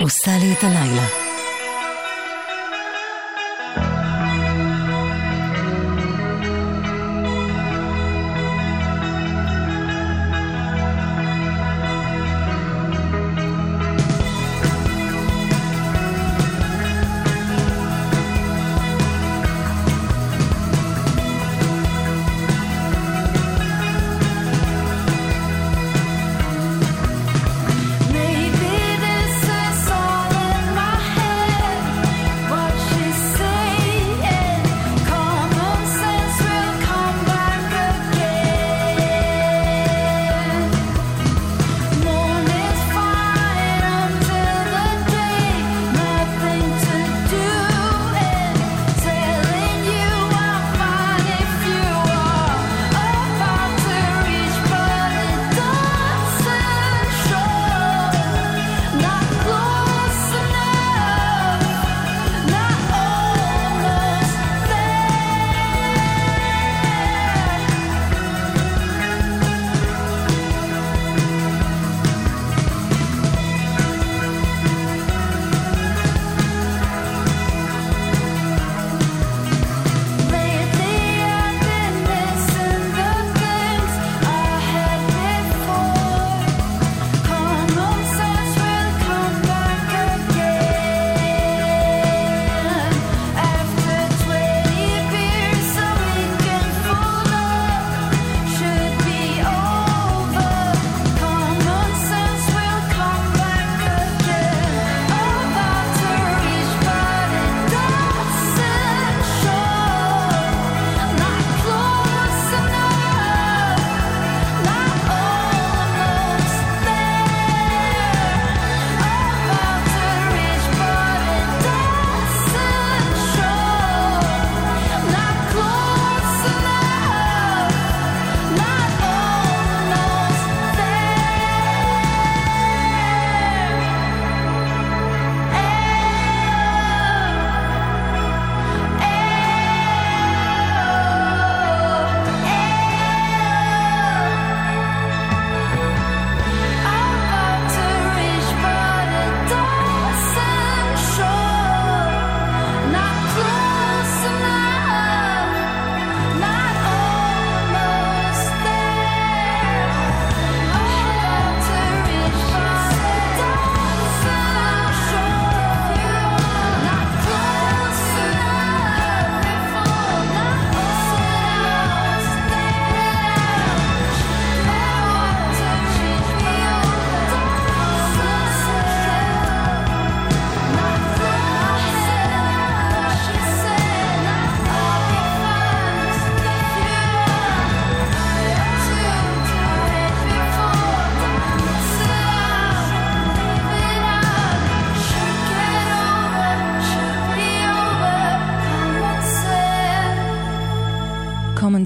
עושה לי את הלילה.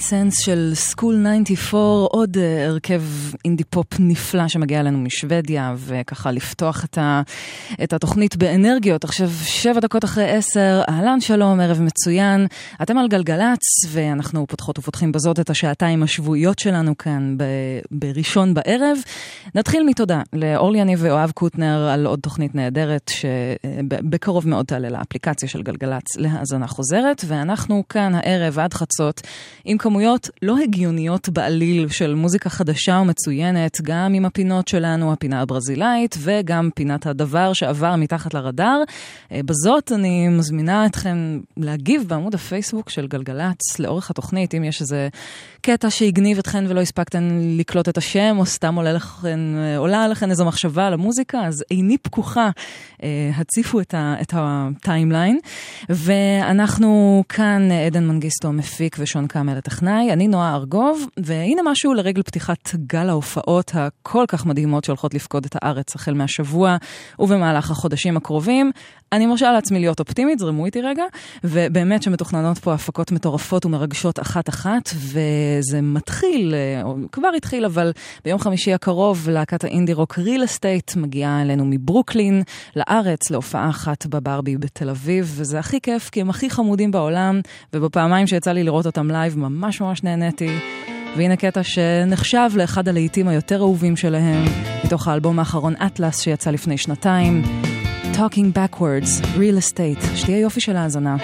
Sense של School 94, עוד אה, הרכב אינדי פופ נפלא שמגיע אלינו משוודיה, וככה לפתוח את, ה, את התוכנית באנרגיות. עכשיו, שבע דקות אחרי עשר, אהלן שלום, ערב מצוין. אתם על גלגלצ, ואנחנו פותחות ופותחים בזאת את השעתיים השבועיות שלנו כאן ב, בראשון בערב. נתחיל מתודה לאורלי יניב ויואב קוטנר על עוד תוכנית נהדרת, שבקרוב מאוד תעלה לאפליקציה של גלגלצ להאזנה חוזרת, ואנחנו כאן הערב עד חצות עם כמובן... כמויות לא הגיוניות בעליל של מוזיקה חדשה ומצוינת, גם עם הפינות שלנו, הפינה הברזילאית, וגם פינת הדבר שעבר מתחת לרדאר. אה, בזאת אני מזמינה אתכם להגיב בעמוד הפייסבוק של גלגלצ לאורך התוכנית, אם יש איזה קטע שהגניב אתכן ולא הספקתן לקלוט את השם, או סתם עולה לכן, אה, עולה לכן איזו מחשבה על המוזיקה, אז איני פקוחה, אה, הציפו את הטיימליין. ואנחנו כאן, עדן מנגיסטו המפיק ושון הטכנאי, אני נועה ארגוב, והנה משהו לרגל פתיחת גל ההופעות הכל כך מדהימות שהולכות לפקוד את הארץ החל מהשבוע ובמהלך החודשים הקרובים. אני מרשה לעצמי להיות אופטימית, זרמו איתי רגע, ובאמת שמתוכננות פה הפקות מטורפות ומרגשות אחת-אחת, וזה מתחיל, אה, או כבר התחיל, אבל ביום חמישי הקרוב להקת האינדי רוק ריל אסטייט מגיעה אלינו מברוקלין לארץ להופעה אחת בברבי בתל אביב, וזה הכי כיף, כי הם הכי חמודים בעולם, ובפעמיים שיצא לי לראות אותם live ממש ממש נהניתי. והנה קטע שנחשב לאחד הלהיטים היותר אהובים שלהם, מתוך האלבום האחרון אטלס שיצא לפני שנתיים. Talking Backwards, Real Estate. שתהיה יופי של האזנה.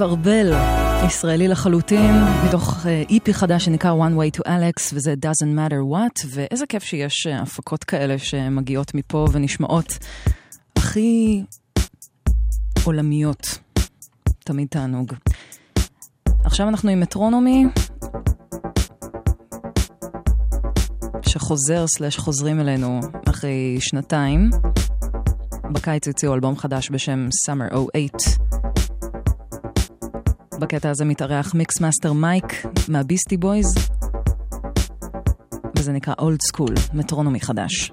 יואב ארבל, ישראלי לחלוטין, מתוך איפי חדש שנקרא One Way to Alex, וזה doesn't matter what, ואיזה כיף שיש הפקות כאלה שמגיעות מפה ונשמעות הכי עולמיות. תמיד תענוג. עכשיו אנחנו עם מטרונומי, שחוזר סלש חוזרים אלינו אחרי שנתיים. בקיץ הוציאו אלבום חדש בשם Summer 08. בקטע הזה מתארח מיקס מאסטר מייק מהביסטי בויז, וזה נקרא Old School, מטרונומי חדש.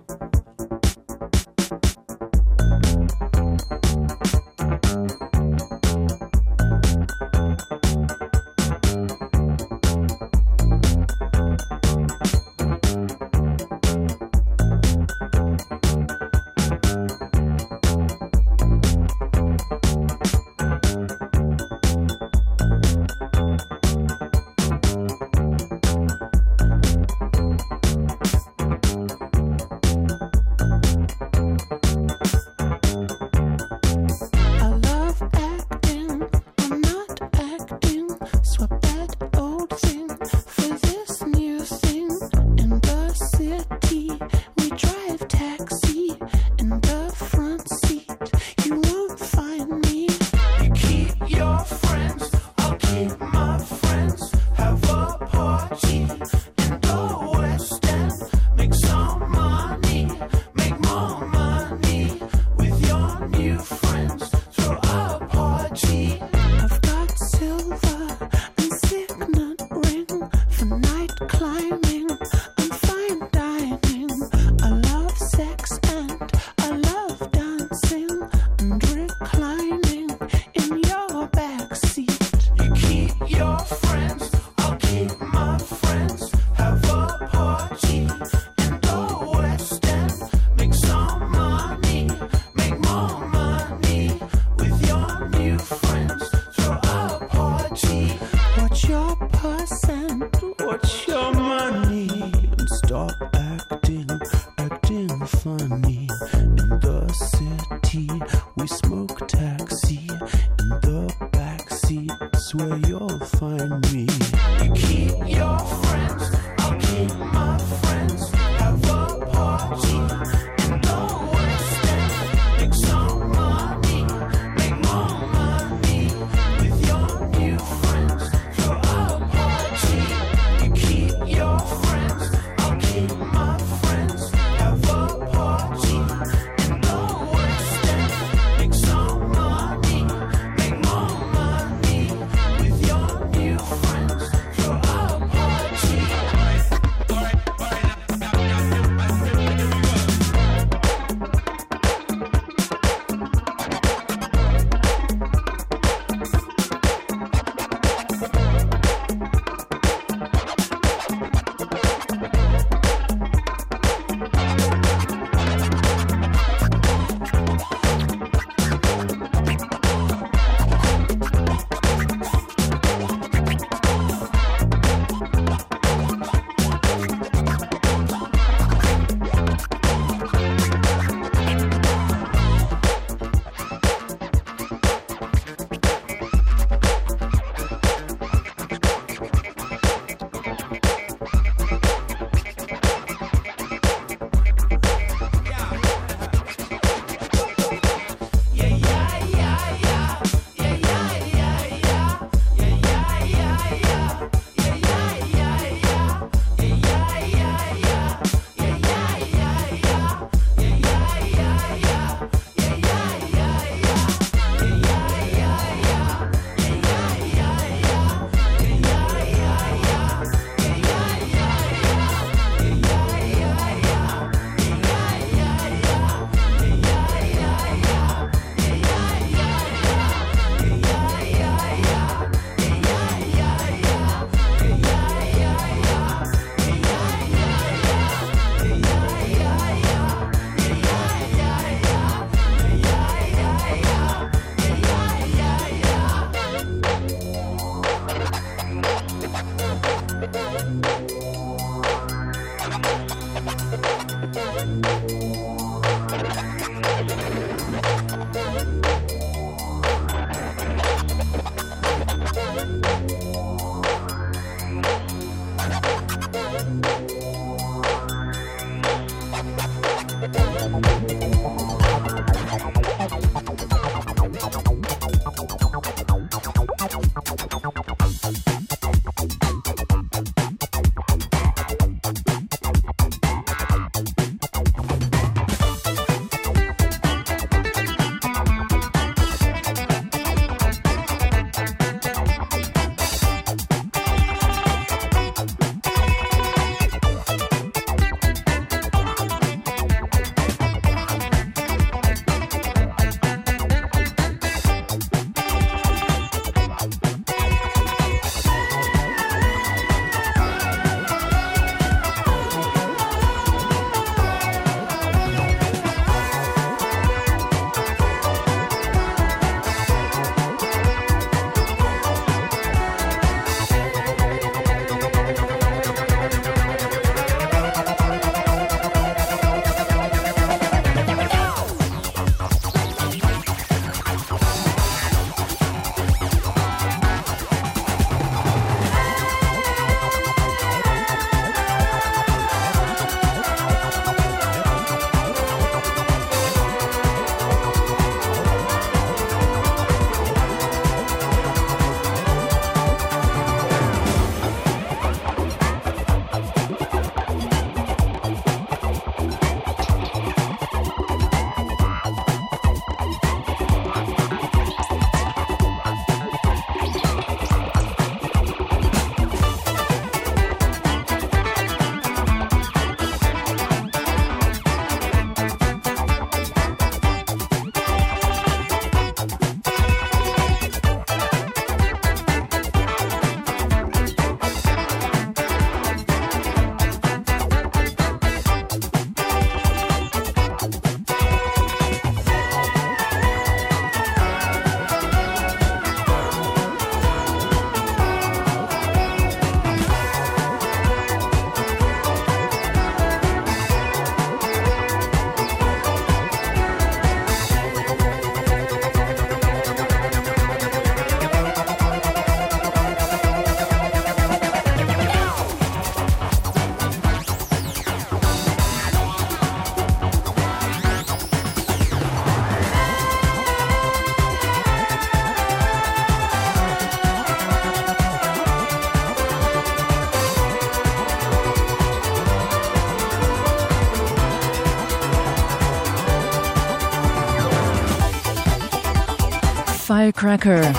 Firecracker,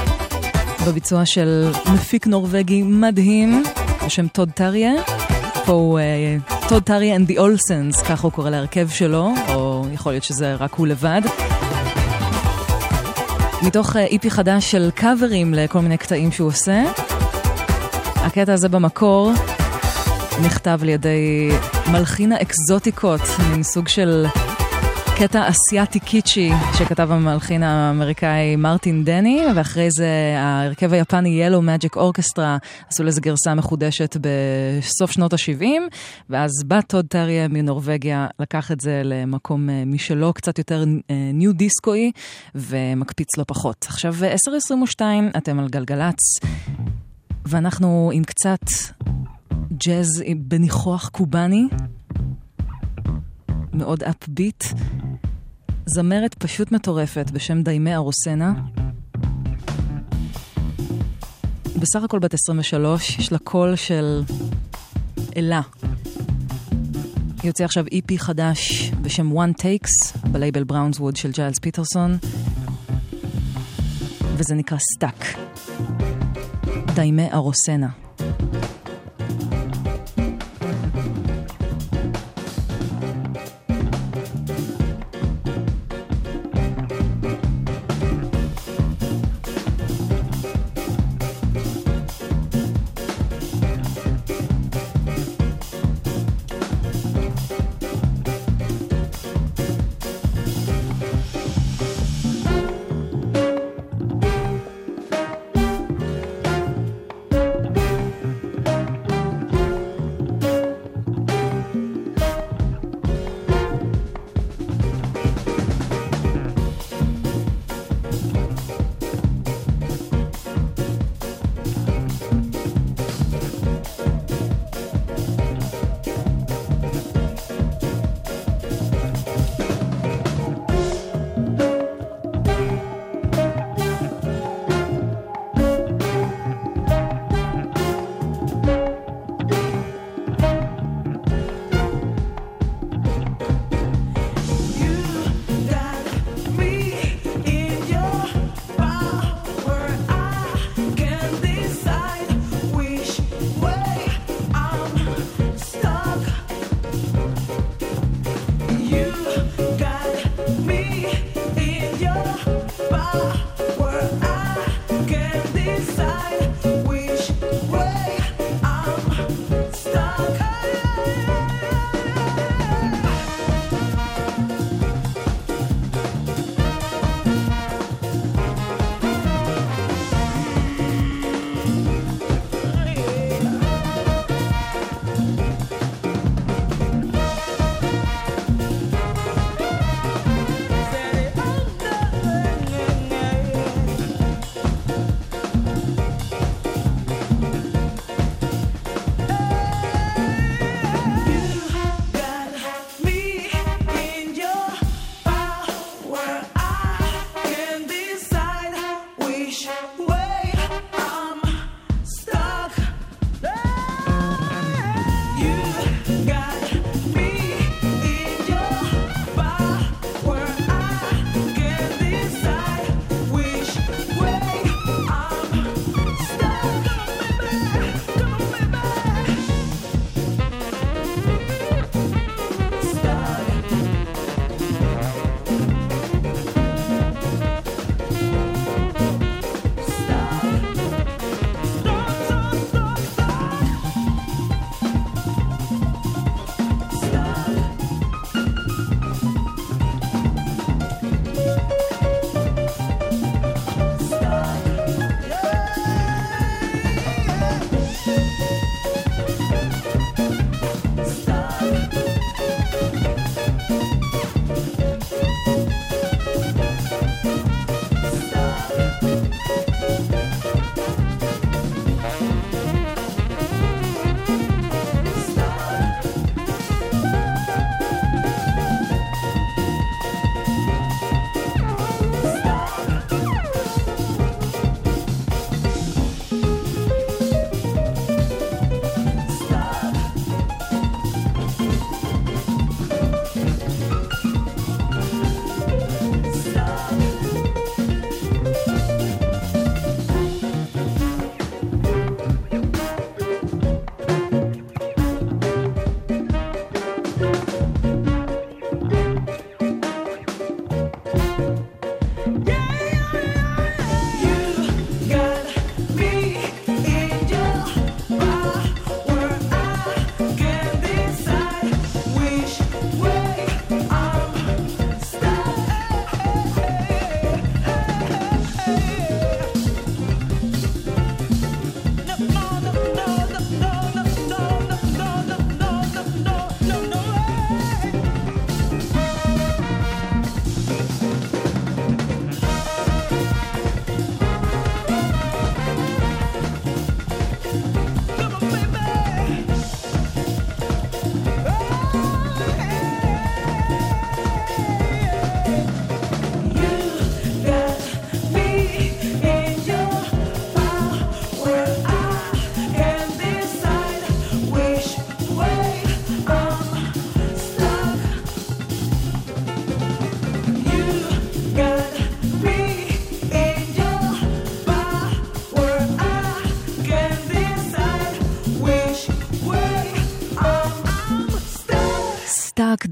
בביצוע של מפיק נורבגי מדהים בשם טוד טריה. פה הוא טוד טריה and the Olsens, ככה הוא קורא להרכב שלו, או יכול להיות שזה רק הוא לבד. מתוך איפי חדש של קאברים לכל מיני קטעים שהוא עושה. הקטע הזה במקור נכתב על ידי מלחין האקזוטיקות, מין סוג של קטע אסיאתי קיצ'י שכתב המלחין האמריקאי מרטין דני, ואחרי זה ההרכב היפני Yellow Magic Orchestra עשו לזה גרסה מחודשת בסוף שנות ה-70, ואז בא טוד טריה מנורבגיה, לקח את זה למקום אה, משלו, קצת יותר ניו אה, דיסקואי, ומקפיץ לא פחות. עכשיו, 10.22, אתם על גלגלצ, ואנחנו עם קצת ג'אז בניחוח קובאני. מאוד upbeat. זמרת פשוט מטורפת בשם דיימי ארוסנה. בסך הכל בת 23, יש לה קול של אלה. יוצא עכשיו EP חדש בשם One Takes, בלייבל בראונסווד של ג'יילס פיטרסון, וזה נקרא Stuck. דיימי ארוסנה.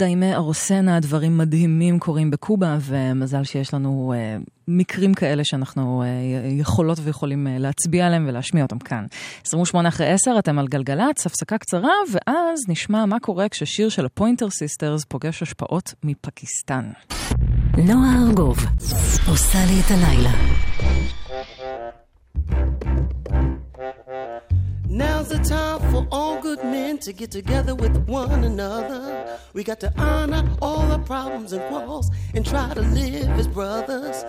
דיימי ארוסנה, דברים מדהימים קורים בקובה, ומזל שיש לנו אה, מקרים כאלה שאנחנו אה, יכולות ויכולים אה, להצביע עליהם ולהשמיע אותם כאן. 28 אחרי 10, אתם על גלגלצ, הפסקה קצרה, ואז נשמע מה קורה כששיר של הפוינטר סיסטרס פוגש השפעות מפקיסטן. נועה ארגוב עושה לי את הלילה. Now's the time for all good men to get together with one another. We got to iron out our problems and quarrels and try to live as brothers.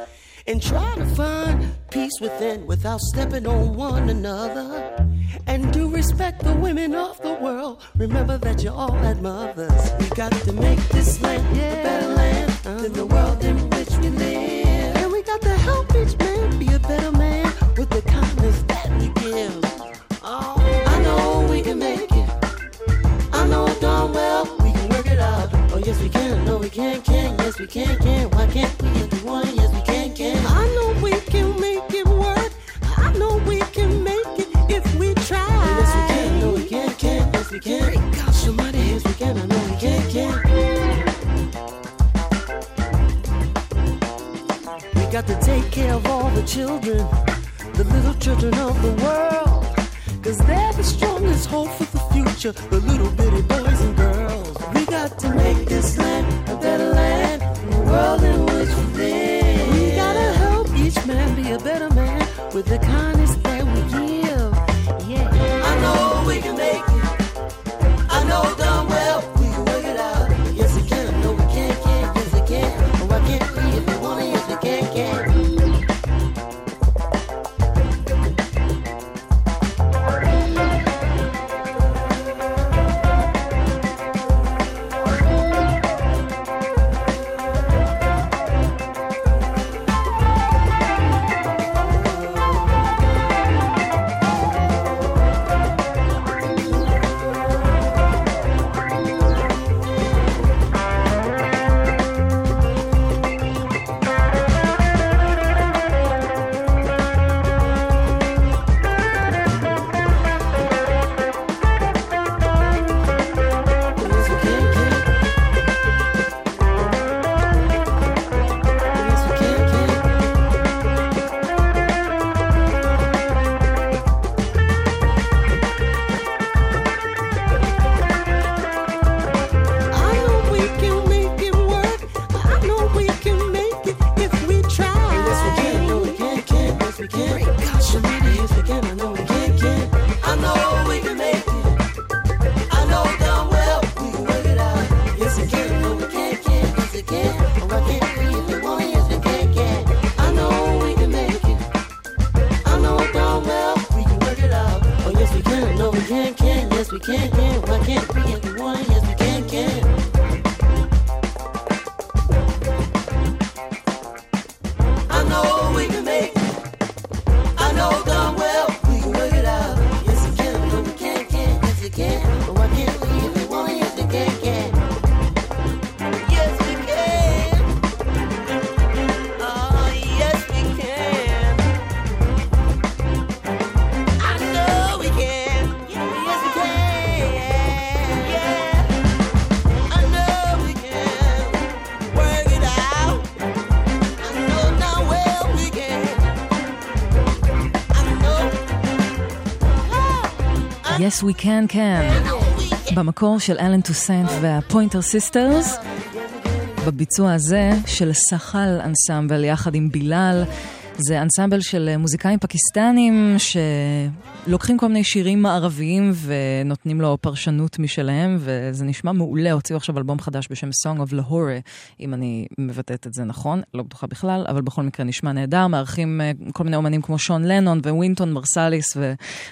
And try to find peace within without stepping on one another. And do respect the women of the world. Remember that you're all had mothers. We got to make this land a better land than the world in which we live. We can. Can. Yes we can, can. Why can't we if we want? Yes we can, can. I know we can make it work. I know we can make it if we try. Yes we can. No we can, can. Yes we can. Somebody. Yes we can. I know we can, can. We got to take care of all the children, the little children of the world. Cause they're the strongest hope for the future, the little bitty boys and got to make this land a better land, the world in which we live. We gotta help each man be a better man with the kindness Yes we can can. במקור של אלן טוסנט והפוינטר סיסטרס. בביצוע הזה של סחל אנסמבל יחד עם בילאל. זה אנסמבל של מוזיקאים פקיסטנים שלוקחים כל מיני שירים מערביים ונותנים לו פרשנות משלהם, וזה נשמע מעולה. הוציאו עכשיו אלבום חדש בשם Song of Lahore, אם אני מבטאת את זה נכון, לא בטוחה בכלל, אבל בכל מקרה נשמע נהדר. מארחים אה, כל מיני אומנים כמו שון לנון ווינטון מרסליס,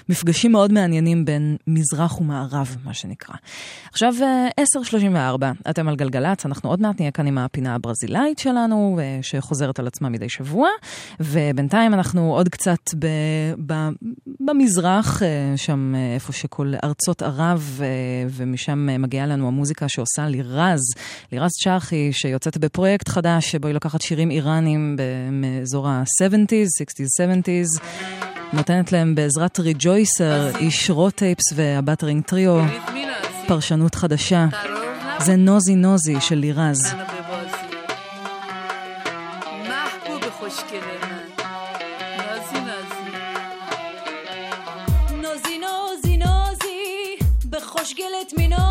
ומפגשים מאוד מעניינים בין מזרח ומערב, מה שנקרא. עכשיו אה, 10.34, אתם על גלגלצ, אנחנו עוד מעט נהיה כאן עם הפינה הברזילאית שלנו, אה, שחוזרת על עצמה מדי שבוע. ובינתיים אנחנו עוד קצת במזרח, אה, שם אה, איפה שכל ארצות ערב, אה, ומשם מגיעה לנו המוזיקה שעושה לירז, לירז צ'רחי, שיוצאת בפרויקט חדש, שבו היא לוקחת שירים איראנים מאזור ה-70's, 60's, 70's. נותנת להם בעזרת ריג'ויסר, איש רוטייפס והבטרינג טריו, פרשנות חדשה. זה נוזי נוזי של לירז. let me know.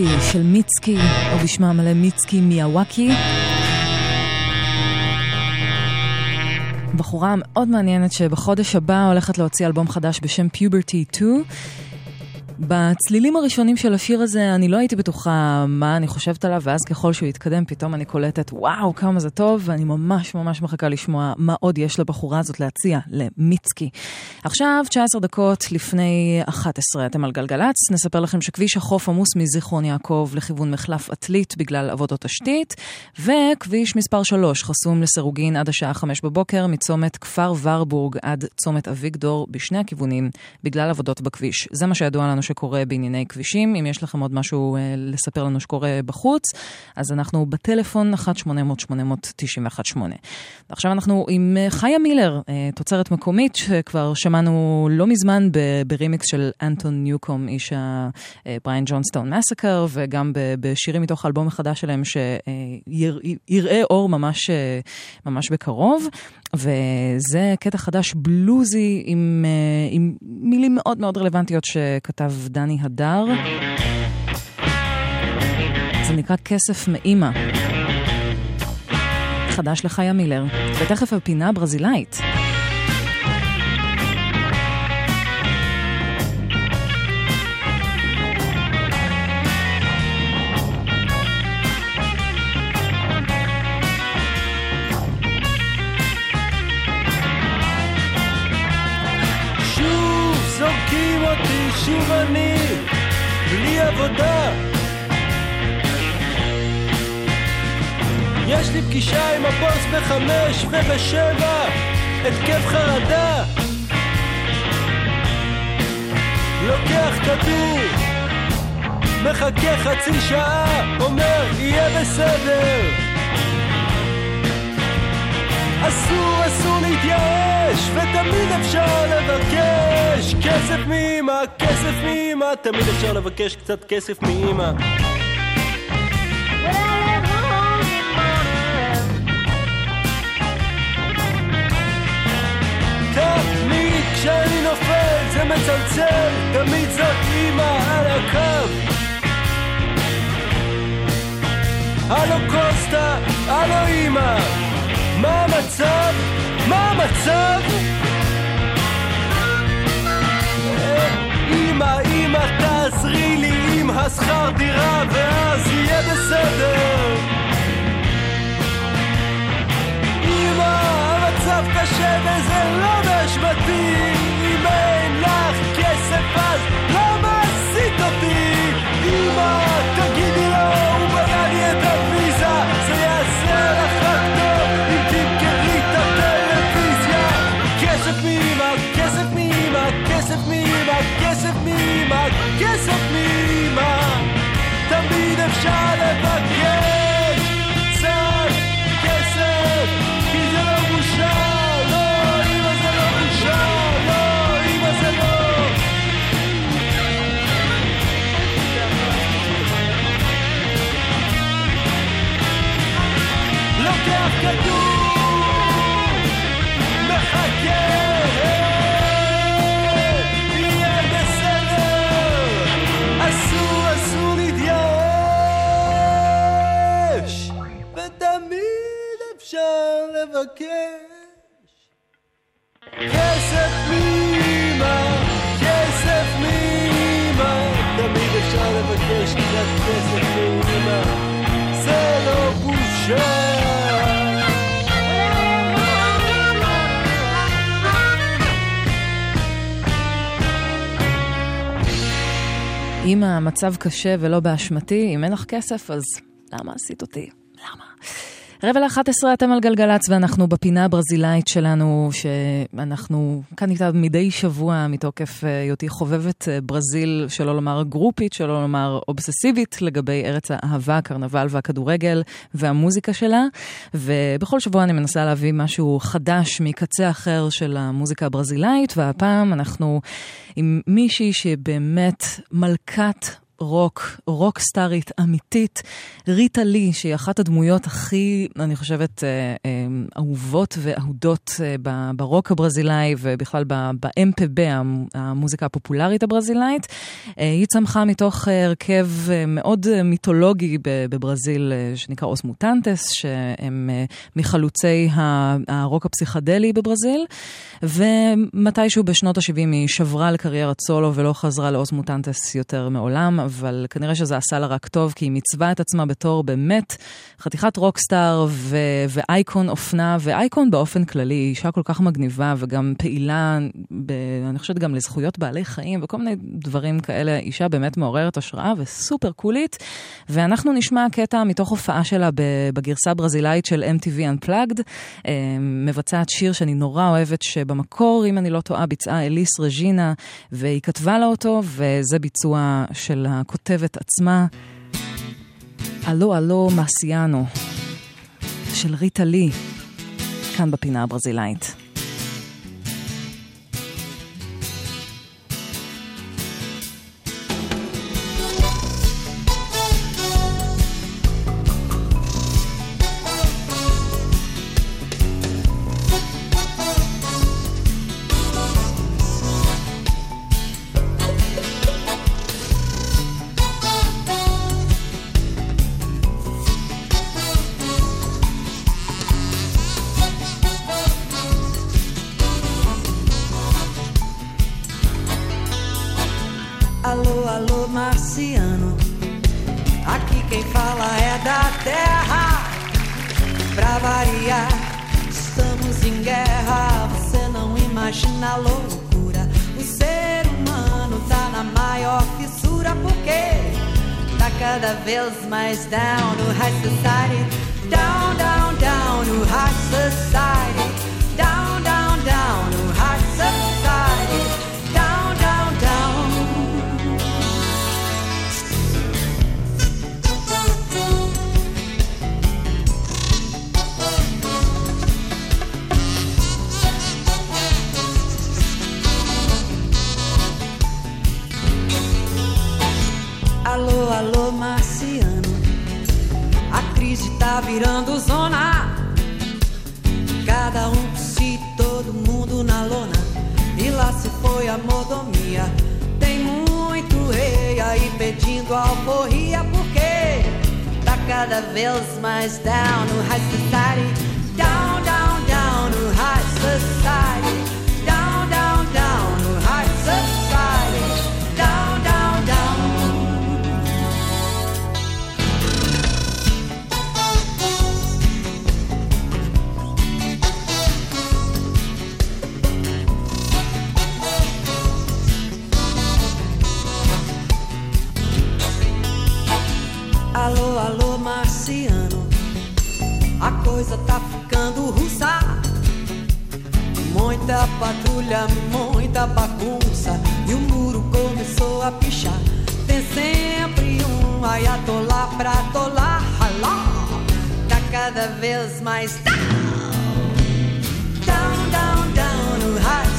Happy של מיצקי, או בשמה המלא מיצקי מיאוואקי. בחורה מאוד מעניינת שבחודש הבא הולכת להוציא אלבום חדש בשם Puberty 2. בצלילים הראשונים של השיר הזה אני לא הייתי בטוחה מה אני חושבת עליו, ואז ככל שהוא יתקדם פתאום אני קולטת וואו כמה זה טוב, ואני ממש ממש מחכה לשמוע מה עוד יש לבחורה הזאת להציע, למיצקי. עכשיו 19 דקות לפני 11, אתם על גלגלצ, נספר לכם שכביש החוף עמוס מזיכרון יעקב לכיוון מחלף עתלית בגלל עבודות תשתית, וכביש מספר 3 חסום לסירוגין עד השעה 5 בבוקר מצומת כפר ורבורג עד צומת אביגדור בשני הכיוונים בגלל עבודות בכביש. זה מה שידוע לנו שקורה בענייני כבישים. אם יש לכם עוד משהו אה, לספר לנו שקורה בחוץ, אז אנחנו בטלפון 1-800-891-8. ועכשיו אנחנו עם אה, חיה מילר, אה, תוצרת מקומית, שכבר שמענו לא מזמן ברימיקס של אנטון ניוקום, איש הבריין ג'ונסטון מסקר, וגם בשירים מתוך האלבום החדש שלהם שיראה אור ממש, ממש בקרוב. וזה קטע חדש בלוזי עם, אה, עם מילים מאוד מאוד רלוונטיות שכתב דני הדר. זה נקרא כסף מאימא. חדש לחיה מילר, ותכף הפינה הברזילאית. שוב אני, בלי עבודה. יש לי פגישה עם הבוס בחמש ובשבע, התקף חרדה. לוקח כדור, מחכה חצי שעה, אומר יהיה בסדר. אסור, אסור להתייאש, ותמיד אפשר לבקש כסף מאמא, כסף מאמא, תמיד אפשר לבקש קצת כסף מאמא. תמיד כשאני נופל זה מצלצל, תמיד זאת אמא על הקו. הלו קוסטה, הלו אמא, מה המצב? מה המצב? אמא, אמא, תעזרי לי עם השכר דירה ואז יהיה בסדר. אמא, המצב קשה וזה לא באשמתי אם אין לך כסף אז למה עשית אותי? מאמא, כסף מאמא תמיד אפשר לבקש אם המצב קשה ולא באשמתי, אם אין לך כסף, אז למה עשית אותי? למה? רבע ל-11 אתם על גלגלצ ואנחנו בפינה הברזילאית שלנו, שאנחנו כאן איתה מדי שבוע מתוקף אה, היותי חובבת אה, ברזיל, שלא לומר גרופית, שלא לומר אובססיבית, לגבי ארץ האהבה, הקרנבל והכדורגל והמוזיקה שלה. ובכל שבוע אני מנסה להביא משהו חדש מקצה אחר של המוזיקה הברזילאית, והפעם אנחנו עם מישהי שבאמת מלכת רוק, רוק סטארית אמיתית, ריטה לי, שהיא אחת הדמויות הכי, אני חושבת, אה, אה, אהובות ואהודות אה, ברוק הברזילאי ובכלל ב- ב-MPB, המ- המוזיקה הפופולרית הברזילאית. היא צמחה מתוך הרכב מאוד מיתולוגי בברזיל, שנקרא אוס מוטנטס, שהם מחלוצי הרוק הפסיכדלי בברזיל, ומתישהו בשנות ה-70 היא שברה לקריירת סולו ולא חזרה לאוס מוטנטס יותר מעולם, אבל כנראה שזה עשה לה רק טוב, כי היא מיצבה את עצמה בתור באמת חתיכת רוקסטאר ו- ואייקון אופנה, ואייקון באופן כללי, היא אישה כל כך מגניבה וגם פעילה, ב- אני חושבת גם לזכויות בעלי חיים וכל מיני דברים כאלה, אישה באמת מעוררת השראה וסופר קולית. ואנחנו נשמע קטע מתוך הופעה שלה בגרסה הברזילאית של MTV Unplugged, אה, מבצעת שיר שאני נורא אוהבת, שבמקור, אם אני לא טועה, ביצעה אליס רג'ינה, והיא כתבה לה אותו, וזה ביצוע של הכותבת עצמה. הלו הלו מסיאנו, של ריטה לי, כאן בפינה הברזילאית. eyes thou E o muro começou a pichar. Tem sempre um ayatolá pra atolar. Alá, tá cada vez mais down. Down, down, down no high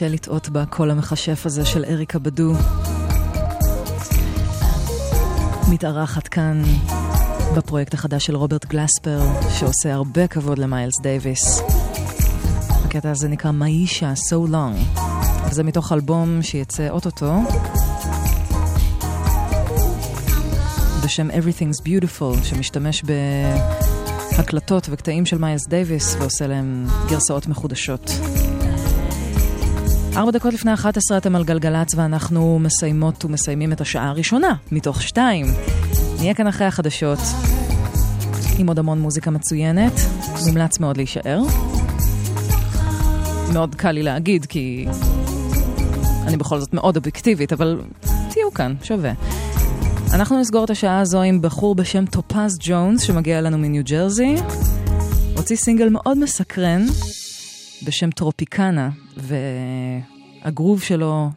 קשה לטעות בקול המכשף הזה של אריקה בדו. מתארחת כאן בפרויקט החדש של רוברט גלספר, שעושה הרבה כבוד למיילס דייוויס. הקטע הזה נקרא Maiysha, So Long. וזה מתוך אלבום שיצא אוטוטו, בשם Everything's Beautiful, שמשתמש בהקלטות וקטעים של מיילס דייוויס ועושה להם גרסאות מחודשות. ארבע דקות לפני 11 אתם על גלגלצ ואנחנו מסיימות ומסיימים את השעה הראשונה מתוך שתיים. נהיה כאן אחרי החדשות עם עוד המון מוזיקה מצוינת, מומלץ מאוד להישאר. מאוד קל לי להגיד כי אני בכל זאת מאוד אובייקטיבית, אבל תהיו כאן, שווה. אנחנו נסגור את השעה הזו עם בחור בשם טופז ג'ונס שמגיע אלינו מניו ג'רזי. הוציא סינגל מאוד מסקרן בשם טרופיקנה, והגרוב שלו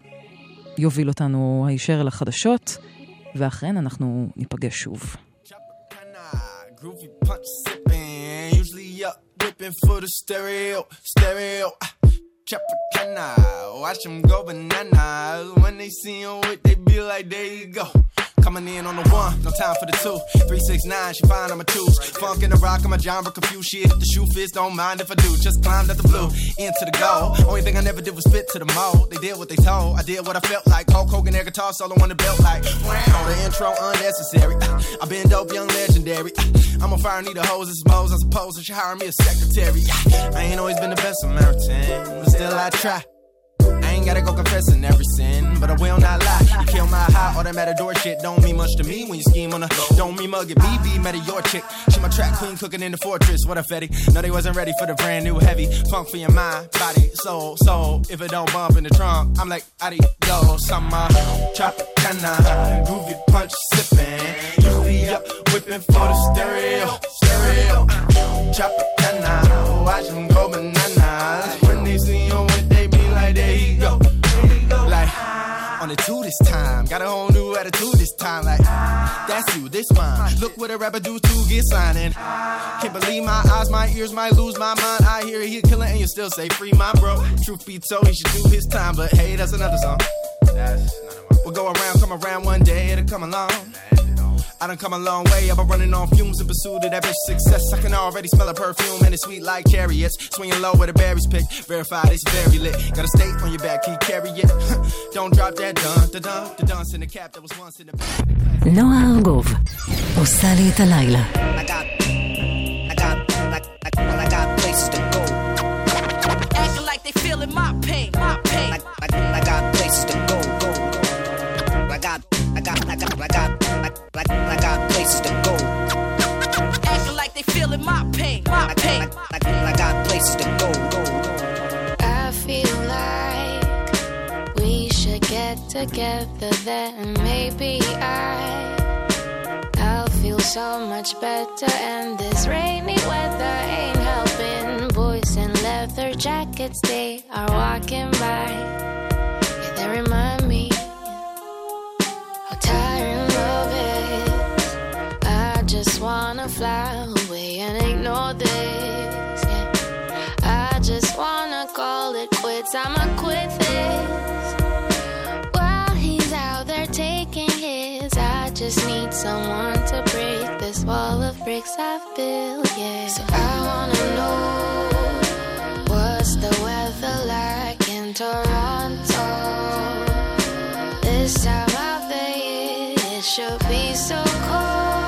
יוביל אותנו הישר אל החדשות, ואכן אנחנו ניפגש שוב. Tropicana, ah. Watch them go bananas. When they see him with, they be like, there you go. Coming in on the one, no time for the two. Three, six, nine, she fine on my twos. Funk in the rock, I'm a genre confused. Shit, the shoe fits, don't mind if I do. Just climbed at the blue, into the goal. Only thing I never did was fit to the mold. They did what they told, I did what I felt like. Hulk Hogan, air guitar solo on the belt, like. Wow, the intro unnecessary. I've been dope, young legendary. I'm on fire, need a hose some hoes. I suppose they should hire me a secretary. I ain't always been the best Samaritan, but still I try. Ain't gotta go confessing every sin, but I will not lie. You kill my high, all that matador shit don't mean much to me when you scheme on a. Don't mean mug at me, be meta your chick. She my track queen cooking in the fortress. What a fetty. No, they wasn't ready for the brand new heavy funk for your mind, body, soul, soul. If it don't bump in the trunk, I'm like, adios. I'm a Tropicana, groovy punch sipping. Usually up whipping for the stereo, stereo. Tropicana, watch them go bananas. When they see on the two this time. Got a whole new attitude this time. Like, that's you, this mine. Look what a rapper do to get signing. Can't believe my eyes, my ears might lose my mind. I hear he killing and you still say free my bro. Truth be told, he should do his time. But hey, that's another song. That's none of my We'll go around, come around one day, it'll come along. I done come a long way. I've been running on fumes in pursuit of that bitch success. I can already smell a perfume and it's sweet like chariots. Swinging low where the berries pick. Verified it's very lit. Got a state on your back, can you carry it? Don't drop that dun, da dun, the dunce in the cap that was once in the back. נועה ארגוב עושה לי את הלילה. I got, I got, I, I, I got places to go. Acting like they feeling my pain, my pain. I, I, I got places to go, go. I got, I got, I got, I got, I, I, I got places to go. Acting like they feeling my pain, my I, pain. I, I, I got places to go, go. I feel like we should get together then maybe I I'll feel so much better and this rainy weather ain't helping boys in leather jackets they are walking by yeah, they remind fly away and ignore this yeah. I just wanna call it quits. I'ma quit this. While he's out there taking his, I just need someone to break this wall of bricks I've built. Yeah. So I wanna know what's the weather like in Toronto this time of the year. It should be so cold,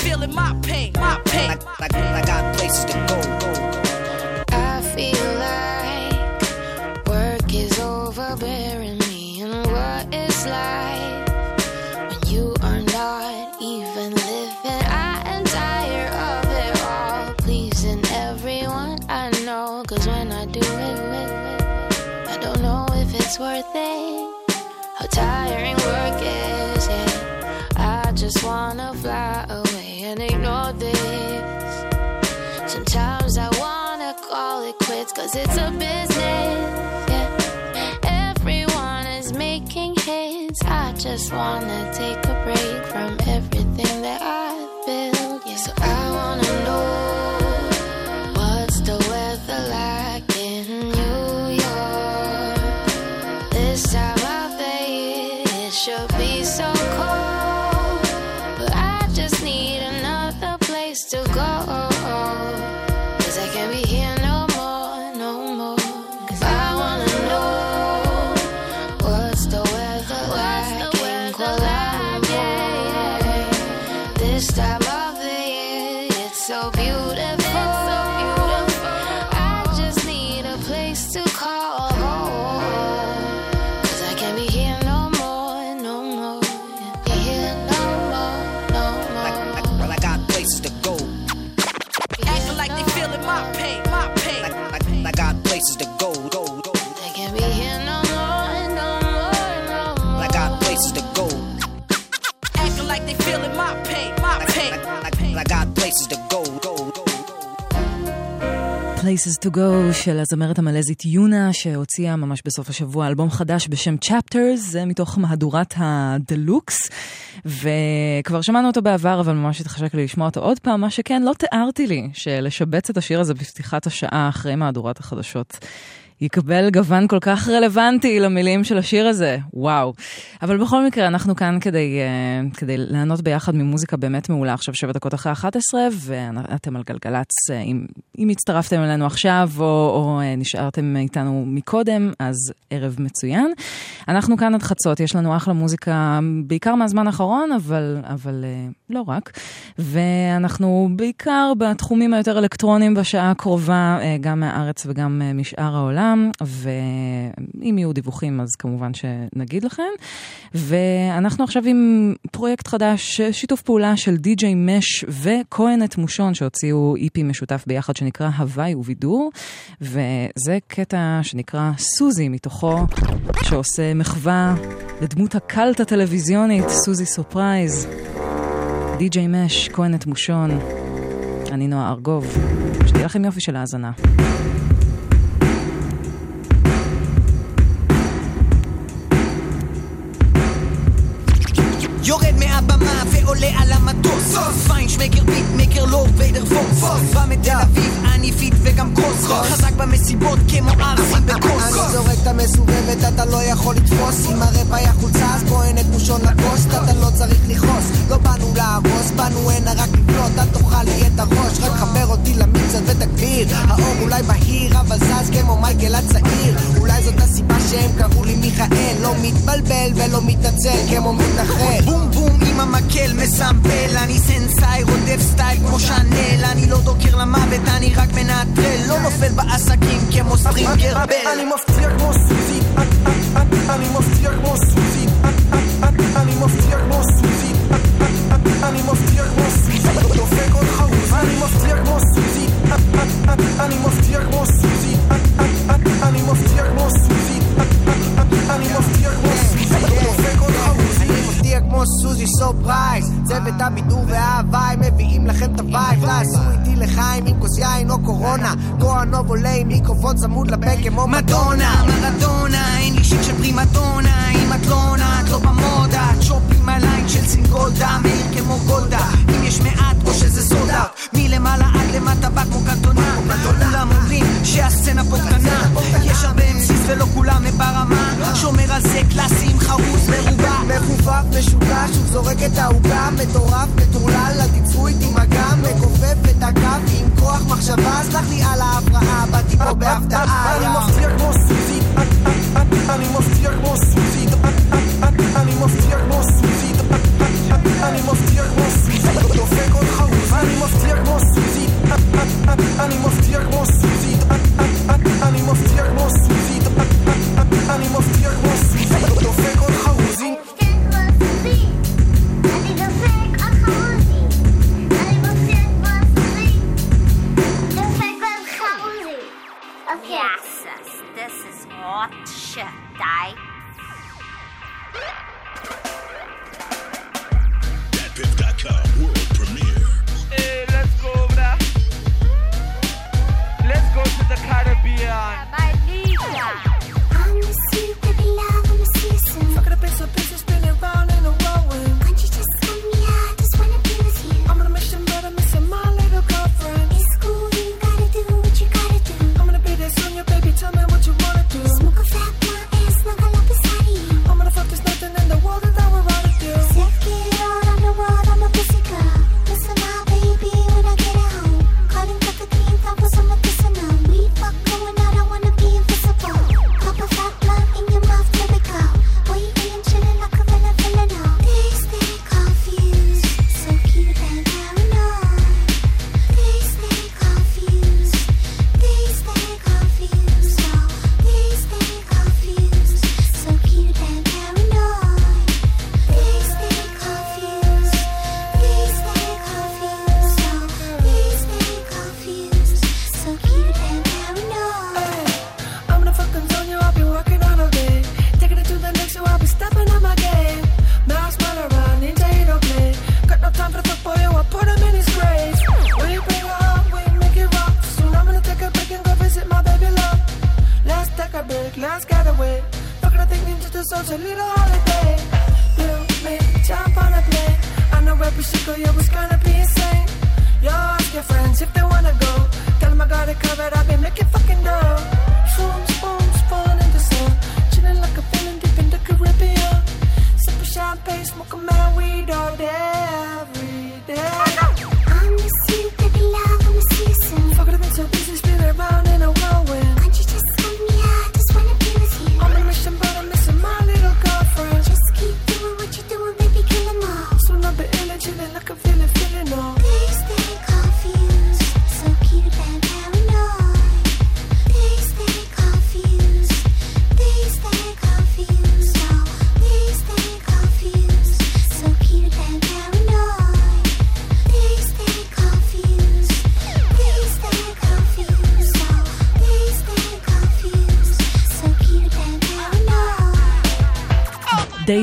feeling my pain, my pain. I, I, I got places to go, it's a business. Yeah. Everyone is making hits. I just wanna take Places to Go של הזמרת המלזית יונה, שהוציאה ממש בסוף השבוע אלבום חדש בשם Chapters, זה מתוך מהדורת הדלוקס, וכבר שמענו אותו בעבר, אבל ממש התחשק לי לשמוע אותו עוד פעם, מה שכן, לא תיארתי לי שלשבץ את השיר הזה בפתיחת השעה אחרי מהדורת החדשות. יקבל גוון כל כך רלוונטי למילים של השיר הזה, וואו. אבל בכל מקרה, אנחנו כאן כדי, uh, כדי ליהנות ביחד ממוזיקה באמת מעולה, עכשיו שבע דקות אחרי 11, ואתם על גלגלצ, uh, אם, אם הצטרפתם אלינו עכשיו, או, או uh, נשארתם איתנו מקודם, אז ערב מצוין. אנחנו כאן עד חצות, יש לנו אחלה מוזיקה, בעיקר מהזמן האחרון, אבל, אבל לא רק. ואנחנו בעיקר בתחומים היותר אלקטרוניים בשעה הקרובה, גם מהארץ וגם משאר העולם. העולם, ואם יהיו דיווחים אז כמובן שנגיד לכם. ואנחנו עכשיו עם פרויקט חדש, שיתוף פעולה של די.ג'יי מש וכהן את מושון, שהוציאו איפי משותף ביחד שנקרא הוואי ובידור, וזה קטע שנקרא סוזי מתוכו, שעושה מחווה לדמות הקאלט הטלוויזיונית, סוזי סופרייז. די.ג'יי מש, כהן את מושון. אני נועה ארגוב, שתהיה לכם יופי של האזנה. יורד מהבמה ועולה על המטוס. פיינשמקר ביטמקר לורד ויידר פוקס בא מתל אביב אני פיט וגם קרוס חזק במסיבות כמו ארסים בקוס אני זורק את המסובבת, אתה לא יכול לתפוס. אם הראפ היה חולצה אז פה אין את מושון לפוסט. אתה לא צריך לכעוס, לא באנו להרוס באנו הנה רק לבנות, אל תאכל לי את הראש רק חבר אותי למיקסר ותגביר האור אולי בהיר אבל זז כמו מייקל הצעיר. אולי זאת הסיבה שהם קראו לי מיכאל. לא מתבלבל ולא מתנצל כמו מתנחל בום בום עם המקל מסמפל. אני סנסאי רודף סטייל כמו שאנל. אני לא דוקר למוות אני רק מנטרל. לא נופל בעסקים כמו סטרינגר בל. אני מפציע כמו סוזי אני מפציע כמו סוזי אני מפציע כמו סוזי אני מפציע כמו סוזי דופק עוד חרוז. אני מפציע כמו סוזי אני מפציע כמו סוזי אני מפציע כמו סוזי אני מפציע כמו כמו סוזי סופרייז צוות הבידור וההוואי מביאים לכם את הווייב. תעשו איתי לחיים עם כוס יין או קורונה. כהנוב עולה עם מיקרופון צמוד לפה כמו מדונה, מרדונה, אין לי שיט של פרימדונה. אם את לא עונה, את לא במודה. צ'ופ עם הליין של סינגולדה מאיר כמו גולדה. אם יש מעט או שזה סודה מלמעלה עד למטה בא כמו קנטונה שהסצנה פה קטנה. יש הרבה MCs ולא כולם ברמה. שומר על זה קלאסי עם חרוז מרובע מכופף, משוגע, שוב זורק את העוגה. מטורף, מטורלל, תצאו איתי מגע. מכופף את הקו עם כוח מחשבה. סלח לי על ההפרעה, באתי פה בהפתעה אני יא. מפציע כמו סוזי אני מפציע כמו סוזי אני מפציע כמו סוזי אני מפציע כמו סוזי דופק עוד חרוז אני מפציע כמו סוזי אני מפציע כמו סוזי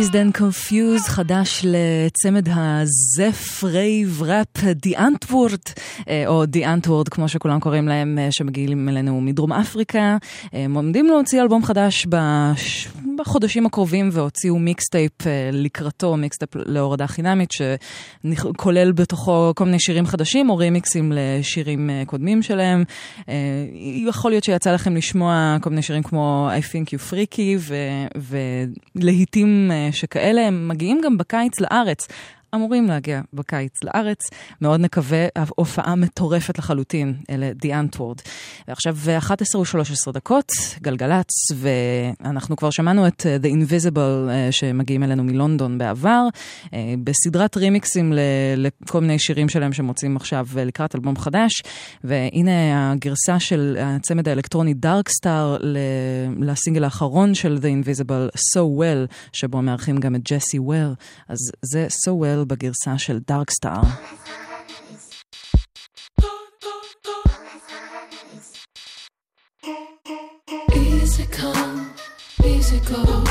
Dazed and Confused חדש לצמד ה zef rave rap די אנטוורד, אה, או די אנטוורד כמו שכולם קוראים להם, אה, שמגיעים אלינו מדרום אפריקה. אה, הם עומדים להוציא אלבום חדש בש... בחודשים הקרובים והוציאו מיקסטייפ אה, לקראתו, מיקסטייפ להורדה חינמית, שכולל בתוכו כל מיני שירים חדשים או רימיקסים לשירים אה, קודמים שלהם. אה, יכול להיות שיצא לכם לשמוע כל מיני שירים כמו I think you freaky ולהיטים שכאלה, הם מגיעים גם בקיץ לארץ. אמורים להגיע בקיץ לארץ, מאוד נקווה, הופעה מטורפת לחלוטין, אלה די אנטוורד. ועכשיו 11 ו-13 דקות, גלגלצ, ואנחנו כבר שמענו את אה, The Invisible אה, שמגיעים אלינו מלונדון בעבר, אה, בסדרת רימיקסים לכל מיני שירים שלהם שמוצאים עכשיו לקראת אלבום חדש, והנה הגרסה של הצמד האלקטרוני דארקסטאר לסינגל האחרון של The Invisible, So Well, שבו מארחים גם את ג'סי וויר, אז זה So Well בגרסה של go.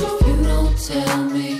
If you don't tell me,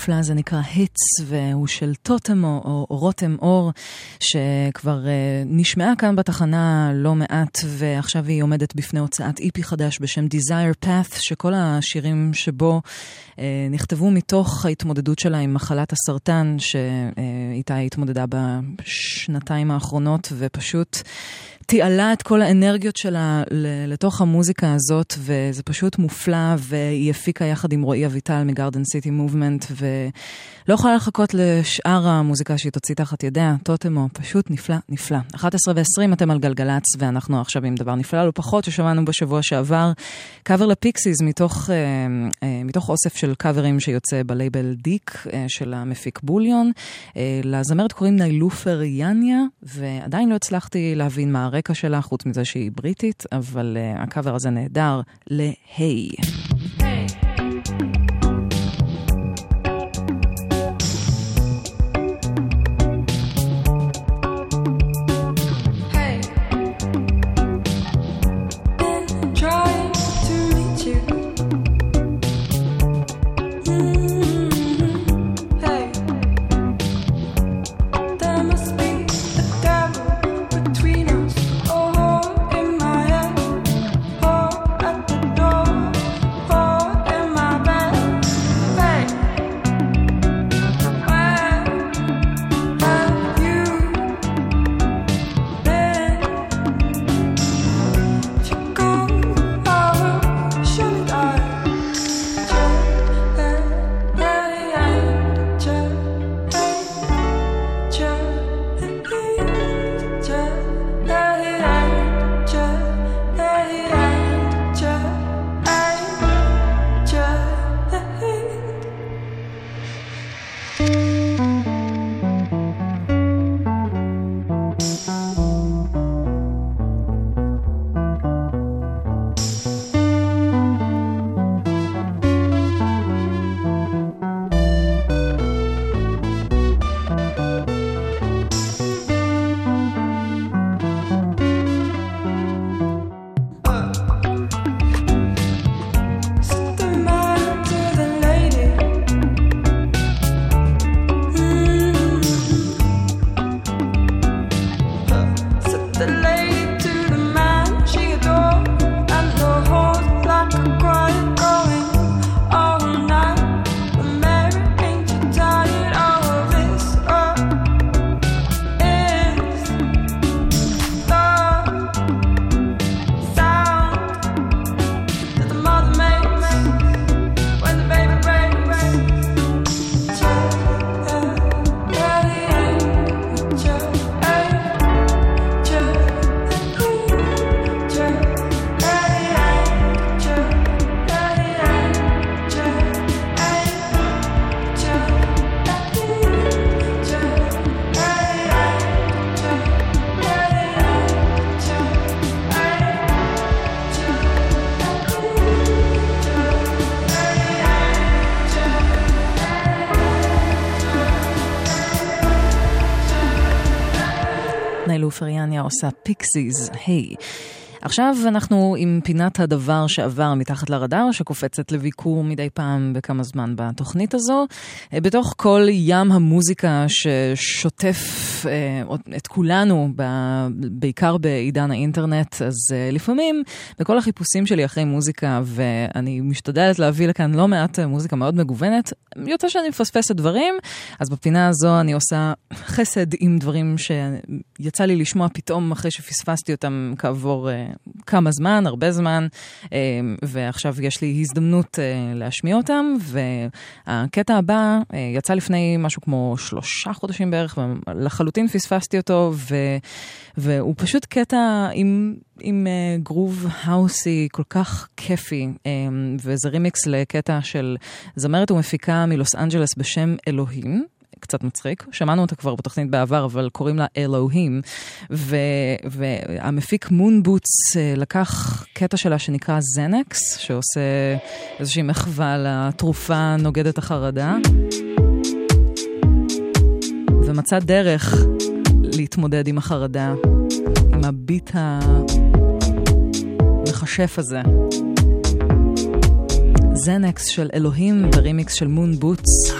הדבר המופלא הזה נקרא היטס, והוא של טוטמו או רותם אור, שכבר uh, נשמעה כאן בתחנה לא מעט, ועכשיו היא עומדת בפני הוצאת איפי חדש בשם Desire Path, שכל השירים שבו uh, נכתבו מתוך ההתמודדות שלה עם מחלת הסרטן, שאיתה היא התמודדה בשנתיים האחרונות, ופשוט... תיעלה את כל האנרגיות שלה לתוך המוזיקה הזאת, וזה פשוט מופלא, והיא הפיקה יחד עם רועי אביטל מגרדן סיטי מובמנט, ולא יכולה לחכות לשאר המוזיקה שהיא תוציא תחת ידיה, טוטמו, פשוט נפלא, נפלא. 11 ו-20 אתם על גלגלצ, ואנחנו עכשיו עם דבר נפלא, לא פחות, ששמענו בשבוע שעבר, קאבר לפיקסיס מתוך, אה, אה, מתוך אוסף של קאברים שיוצא בלייבל דיק אה, של המפיק בוליון. אה, לזמרת קוראים ניילופר יניה, ועדיין לא הצלחתי להבין מה הרקע שלה, חוץ מזה שהיא בריטית, אבל אה, הקאבר הזה נהדר ל Hey. Hey, עושה פיקסיז, היי. עכשיו אנחנו עם פינת הדבר שעבר מתחת לרדאר, שקופצת לביקור מדי פעם בכמה זמן בתוכנית הזו. אה, בתוך כל ים המוזיקה ששוטף אה, את כולנו, בעיקר בעידן האינטרנט, אז אה, לפעמים בכל החיפושים שלי אחרי מוזיקה, ואני משתדלת להביא לכאן לא מעט אה, מוזיקה מאוד מגוונת, יוצא שאני מפספסת דברים, אז בפינה הזו אני עושה חסד עם דברים שיצא לי לשמוע פתאום אחרי שפספסתי אותם כעבור כמה זמן, הרבה זמן, ועכשיו יש לי הזדמנות להשמיע אותם, והקטע הבא יצא לפני משהו כמו שלושה חודשים בערך, ולחלוטין פספסתי אותו, ו, והוא פשוט קטע עם... עם uh, גרוב האוסי כל כך כיפי, um, וזה רימיקס לקטע של זמרת ומפיקה מלוס אנג'לס בשם אלוהים. קצת מצחיק, שמענו אותה כבר בתוכנית בעבר, אבל קוראים לה אלוהים. ו, והמפיק מון בוטס אה, לקח קטע שלה שנקרא זנקס, שעושה איזושהי מחווה לתרופה נוגדת החרדה, ומצא דרך להתמודד עם החרדה, עם הביט המכשף הזה. זנקס של אלוהים ברימיקס של מון בוטס.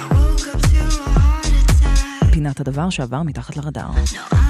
פינת הדבר שעבר מתחת לרדאר. Every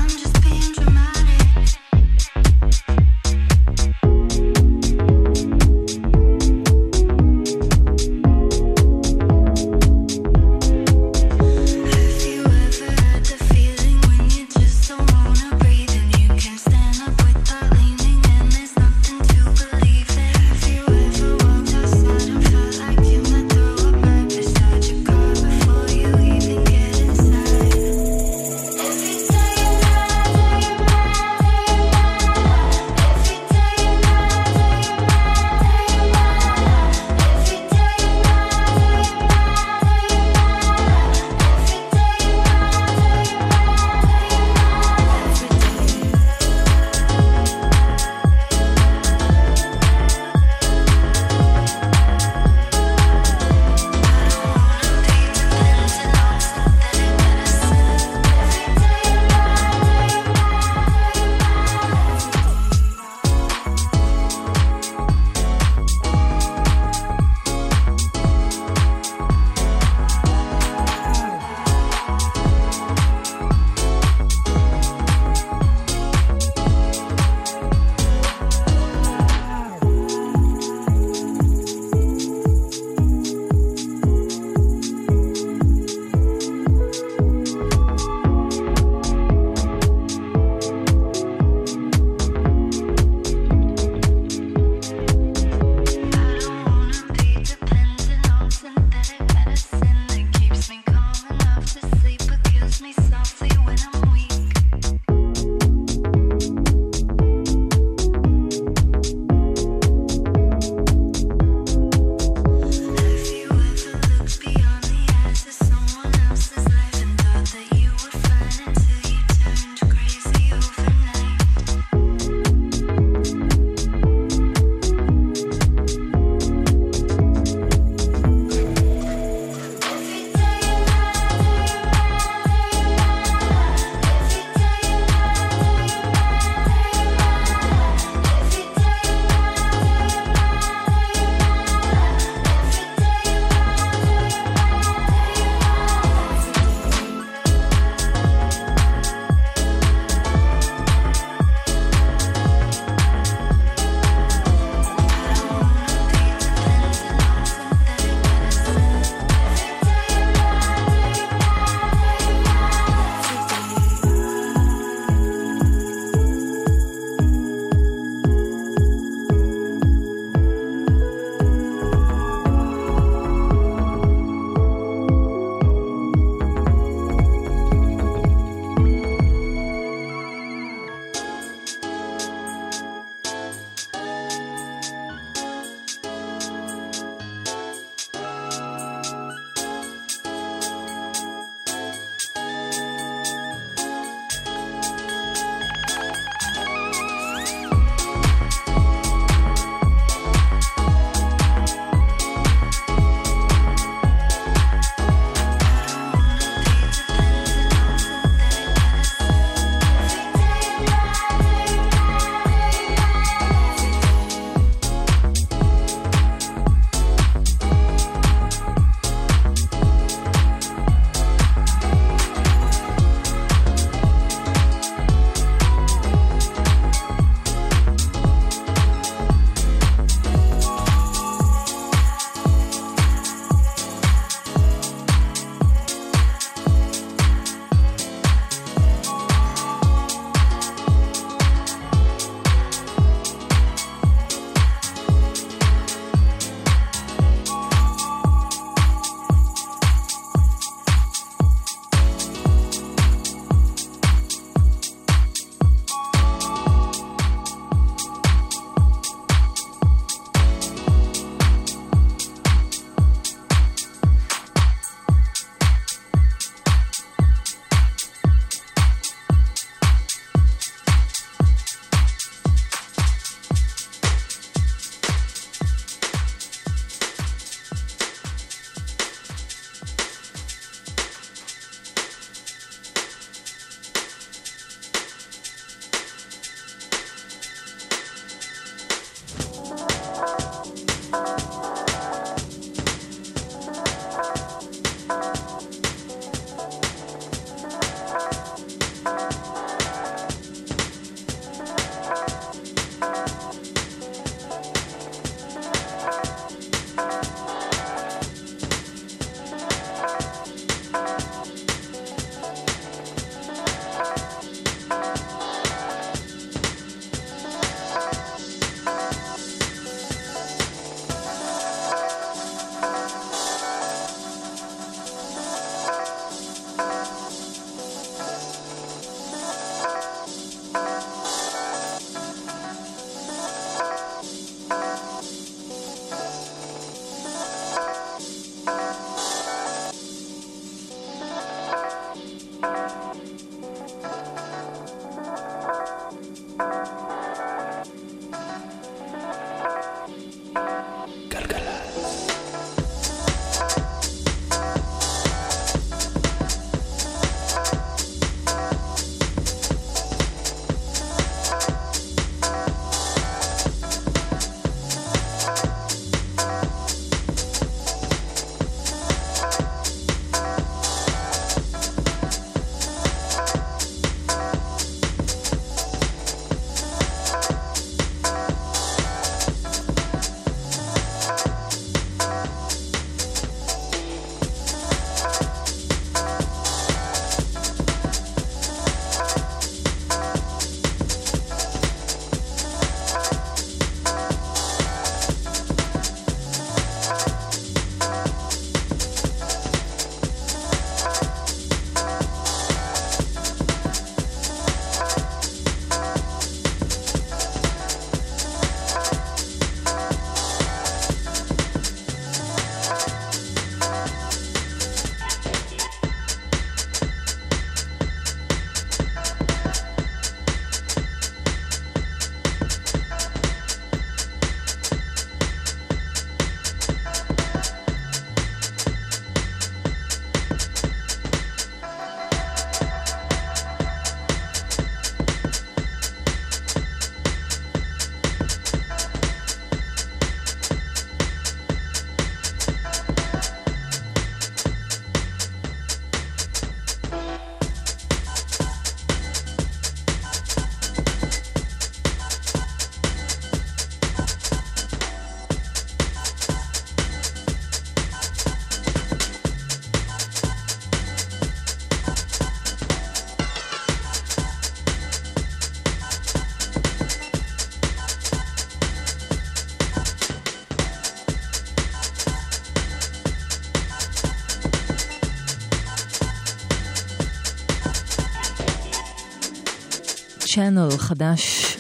צ'אנל חדש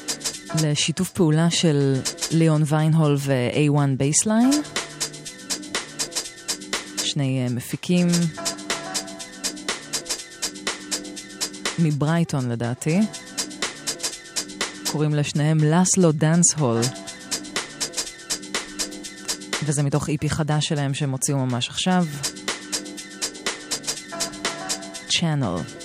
לשיתוף פעולה של ליאון ויינהול ו-A1 בייסליין. שני אה, מפיקים מברייטון לדעתי. קוראים לשניהם לאסלו דאנס הול. וזה מתוך EP חדש שלהם שהם הוציאו ממש עכשיו. Channel.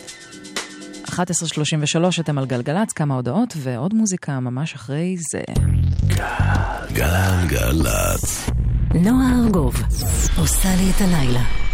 11.33 אתם על גלגלצ, כמה הודעות ועוד מוזיקה ממש אחרי זה. גלגלצ. נועה ארגוב עושה לי את הלילה.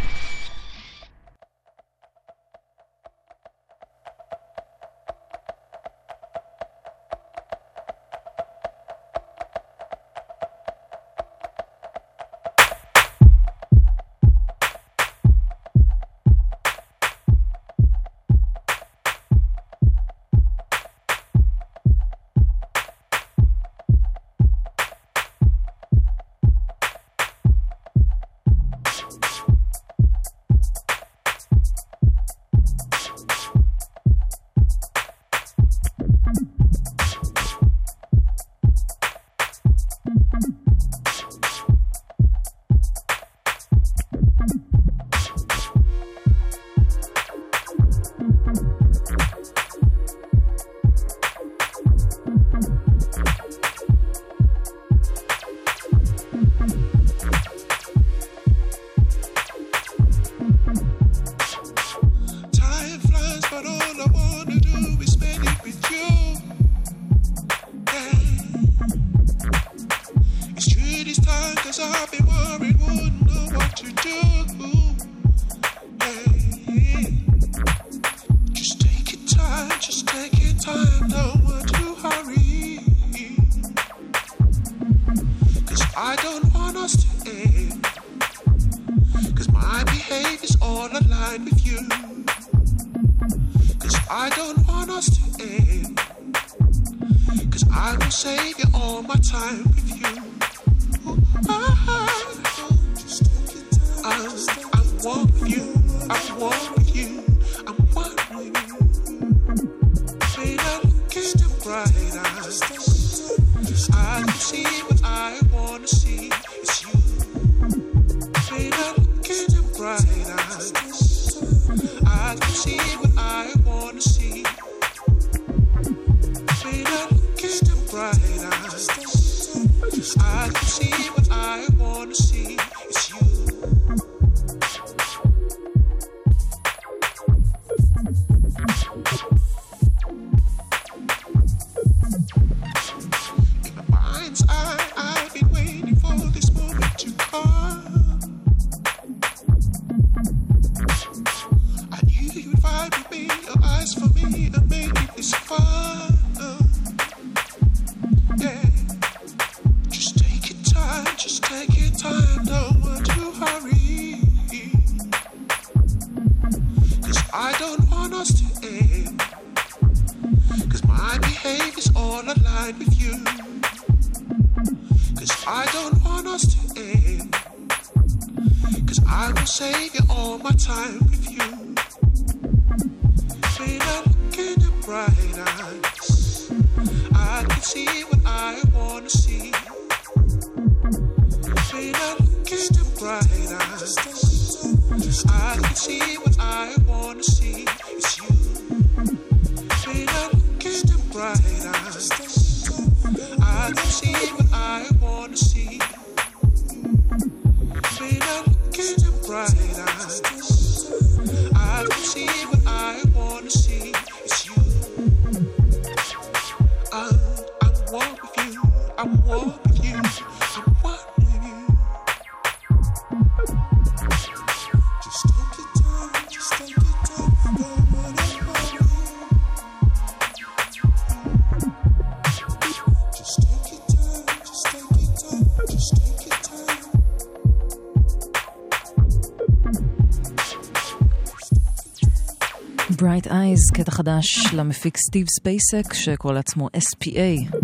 חדש למפיק סטיב ספייסק, שקורא לעצמו SPA.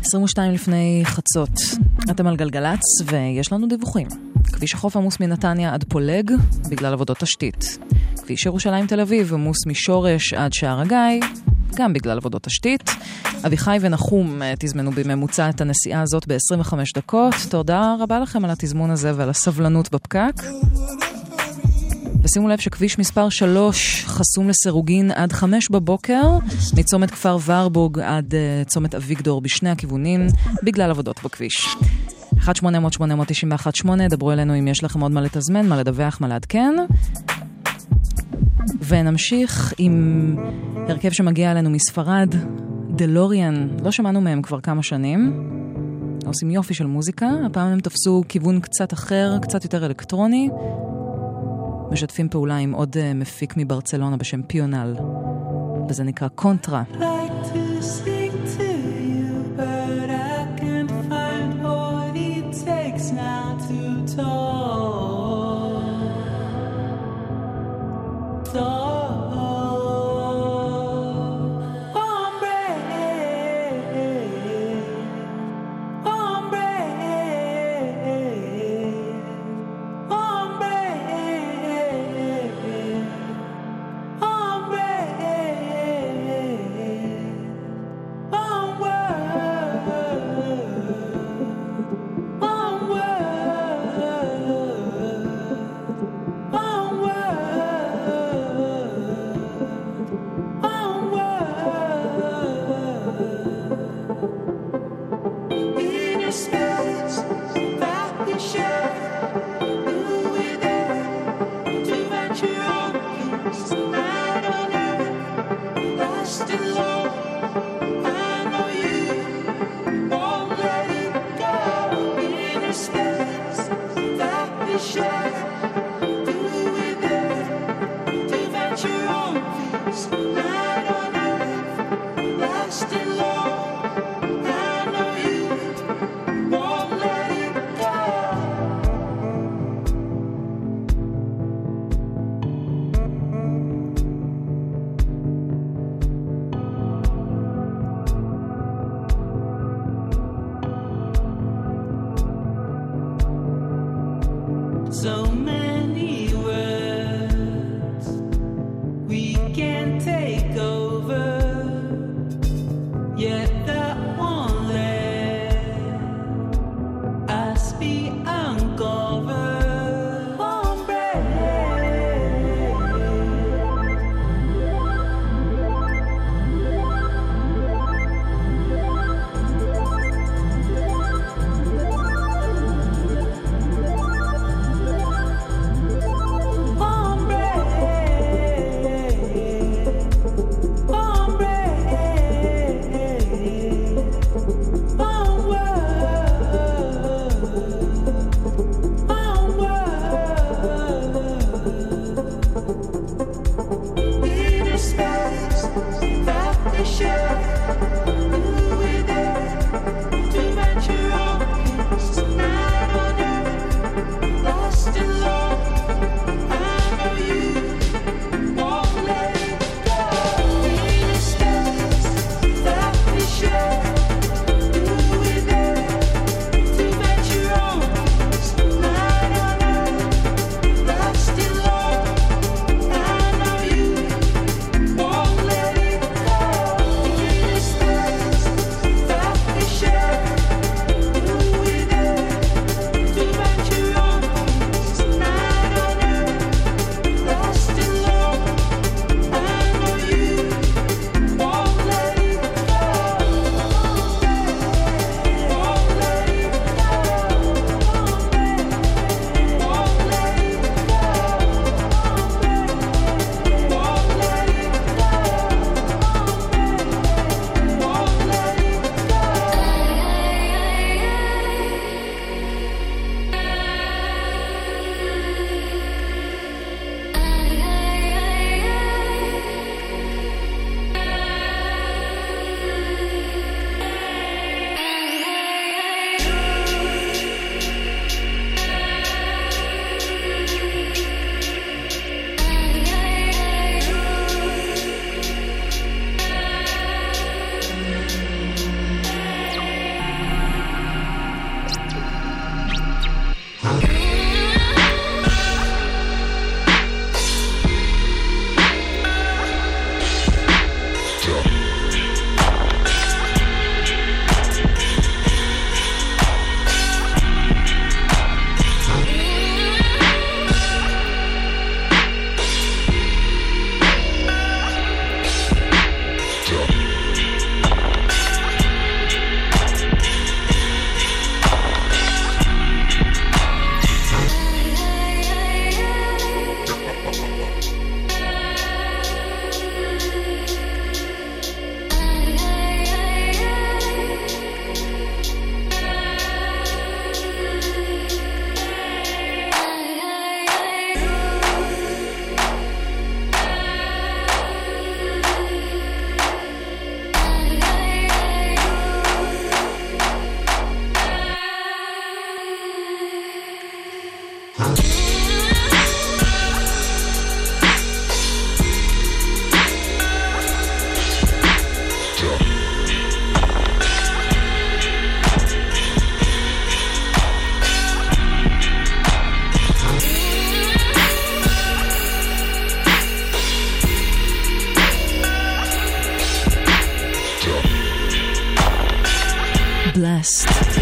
עשרים ושתיים לפני חצות, אתם על גלגלצ ויש לנו דיווחים. כביש החוף עמוס מנתניה עד פולג בגלל עבודות תשתית. כביש ירושלים תל אביב עמוס משורש עד שער הגיא, גם בגלל עבודות תשתית. אביחי ונחום אה, תזמנו בממוצע את הנסיעה הזאת ב-25 דקות. תודה רבה לכם על התזמון הזה ועל הסבלנות בפקק. ושימו לב שכביש מספר 3 חסום לסירוגין עד 5 בבוקר, מצומת כפר ורבורג עד uh, צומת אביגדור בשני הכיוונים, בגלל עבודות בכביש. 1-800-891-8, דברו אלינו אם יש לכם עוד מה לתזמן, מה לדווח, מה לעדכן. ונמשיך עם הרכב שמגיע אלינו מספרד, דלוריאן, לא שמענו מהם כבר כמה שנים. עושים יופי של מוזיקה, הפעם הם תפסו כיוון קצת אחר, קצת יותר אלקטרוני. משתפים פעולה עם עוד uh, מפיק מברצלונה בשם פיונל, וזה נקרא קונטרה. like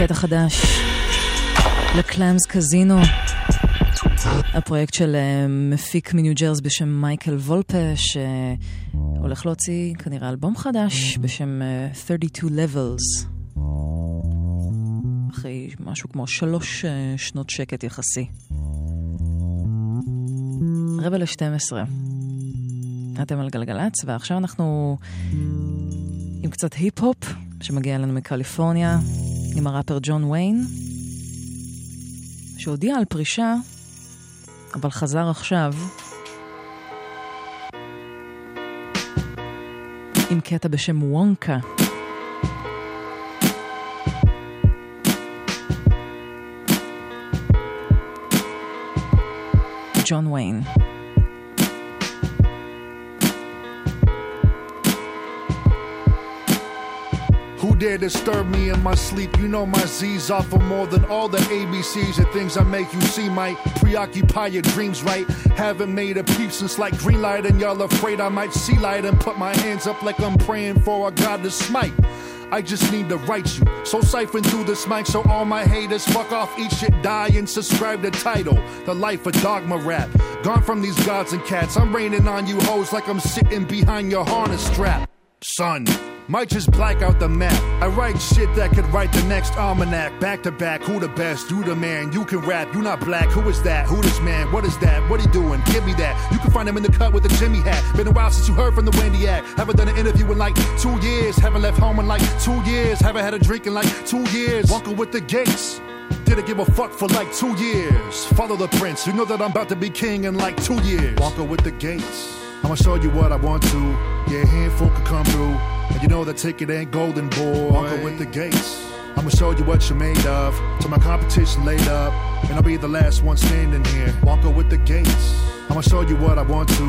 קטע חדש לקלאמס קזינו, הפרויקט של אה, מפיק מניו ג'רזי בשם מייקל וולפה, שהולך להוציא כנראה אלבום חדש בשם אה, 32 Levels. אחרי משהו כמו שלוש אה, שנות שקט יחסי. רבע לשתים עשרה. אתם על גלגלצ, ועכשיו אנחנו עם קצת היפ-הופ שמגיע אלינו מקליפורניה, עם הראפר ג'ון ויין, שהודיע על פרישה, אבל חזר עכשיו עם קטע בשם וונקה. ג'ון ויין. Dare disturb me in my sleep? You know my Z's offer more than all the ABCs. The things I make you see might preoccupy your dreams, right? Haven't made a peep since like green light, and y'all afraid I might see light and put my hands up like I'm praying for a God to smite. I just need to write you. So siphon through this mic so all my haters fuck off, eat shit, die, and subscribe to title. The life of dogma rap. Gone from these gods and cats. I'm raining on you hoes like I'm sitting behind your harness strap. Son. Might just black out the map. I write shit that could write the next almanac. Back to back, who the best? You the man. You can rap. You not black. Who is that? Who this man? What is that? What he doing? Give me that. You can find him in the cut with a Jimmy hat. Been a while since you heard from the Wendy act. Haven't done an interview in like two years. Haven't left home in like two years. Haven't had a drink in like two years. Walking with the gates. Didn't give a fuck for like two years. Follow the prince. You know that I'm about to be king in like two years. Walking with the gates. I'ma show you what I want to. Yeah, a handful could come through. You know that ticket ain't golden, boy. Walking with the gates. I'ma show you what you're made of. Till my competition laid up. And I'll be the last one standing here. Walking with the gates. I'ma show you what I want to.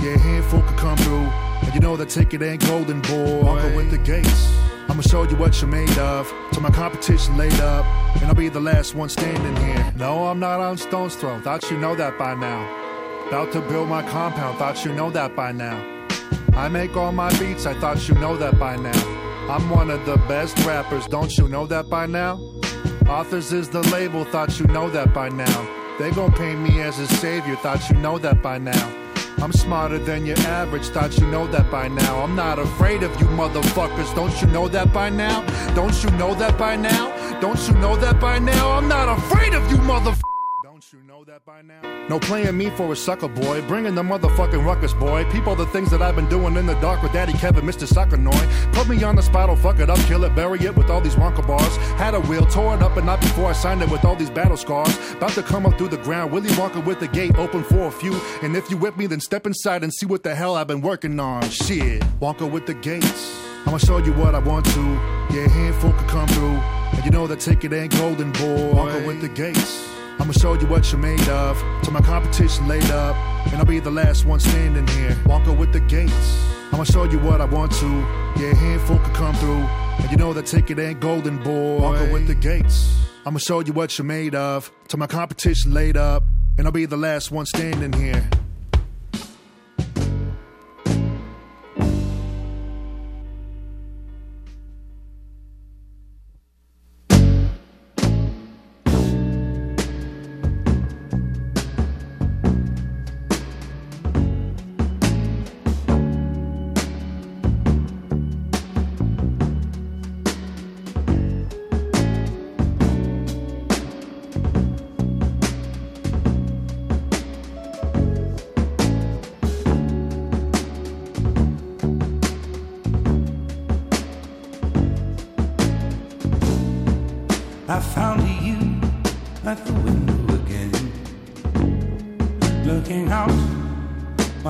Yeah, a handful could come through. And you know that ticket ain't golden, boy. Walking with the gates. I'ma show you what you're made of. Till my competition laid up. And I'll be the last one standing here. No, I'm not on Stone's Throw. Thought you know that by now. About to build my compound. Thought you know that by now. I make all my beats, I thought you know that by now. I'm one of the best rappers, don't you know that by now? Authors is the label, thought you know that by now. They gon' paint me as a savior, thought you know that by now. I'm smarter than your average, thought you know that by now. I'm not afraid of you motherfuckers, don't you know that by now? Don't you know that by now? Don't you know that by now? I'm not afraid of you motherfuckers. No playing me for a sucker boy, bringing the motherfucking ruckus boy. People, the things that I've been doing in the dark with Daddy Kevin, Mr. Suckernoy. Put me on the spot, I'll fuck it up, kill it, bury it with all these Wonka bars. Had a wheel, tore it up, and not before I signed it with all these battle scars. About to come up through the ground, Willy Wonka with the gate open for a few. And if you with me, then step inside and see what the hell I've been working on. Shit, Wonka with the gates. I'ma show you what I want to. Yeah, handful could come through. And you know that ticket ain't golden, boy. Wonka with the gates. I'ma show you what you're made of. Till my competition laid up. And I'll be the last one standing here. Walking with the gates. I'ma show you what I want to. Yeah, a handful could come through. And you know that ticket ain't golden, boy. Walking with the gates. I'ma show you what you're made of. Till my competition laid up. And I'll be the last one standing here.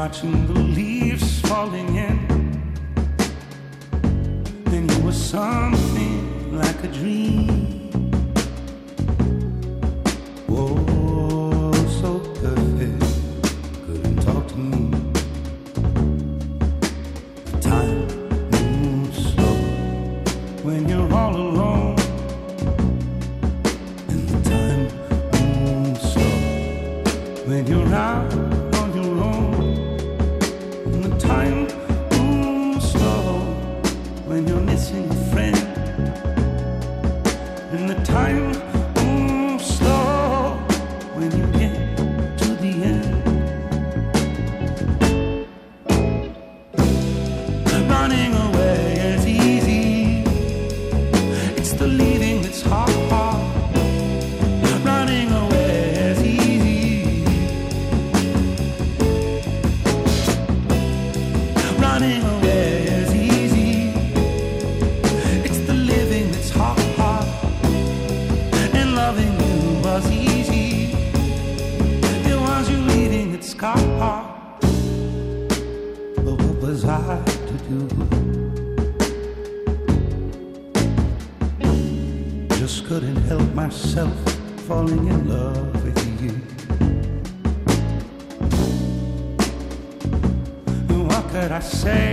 Watching the leaves falling say?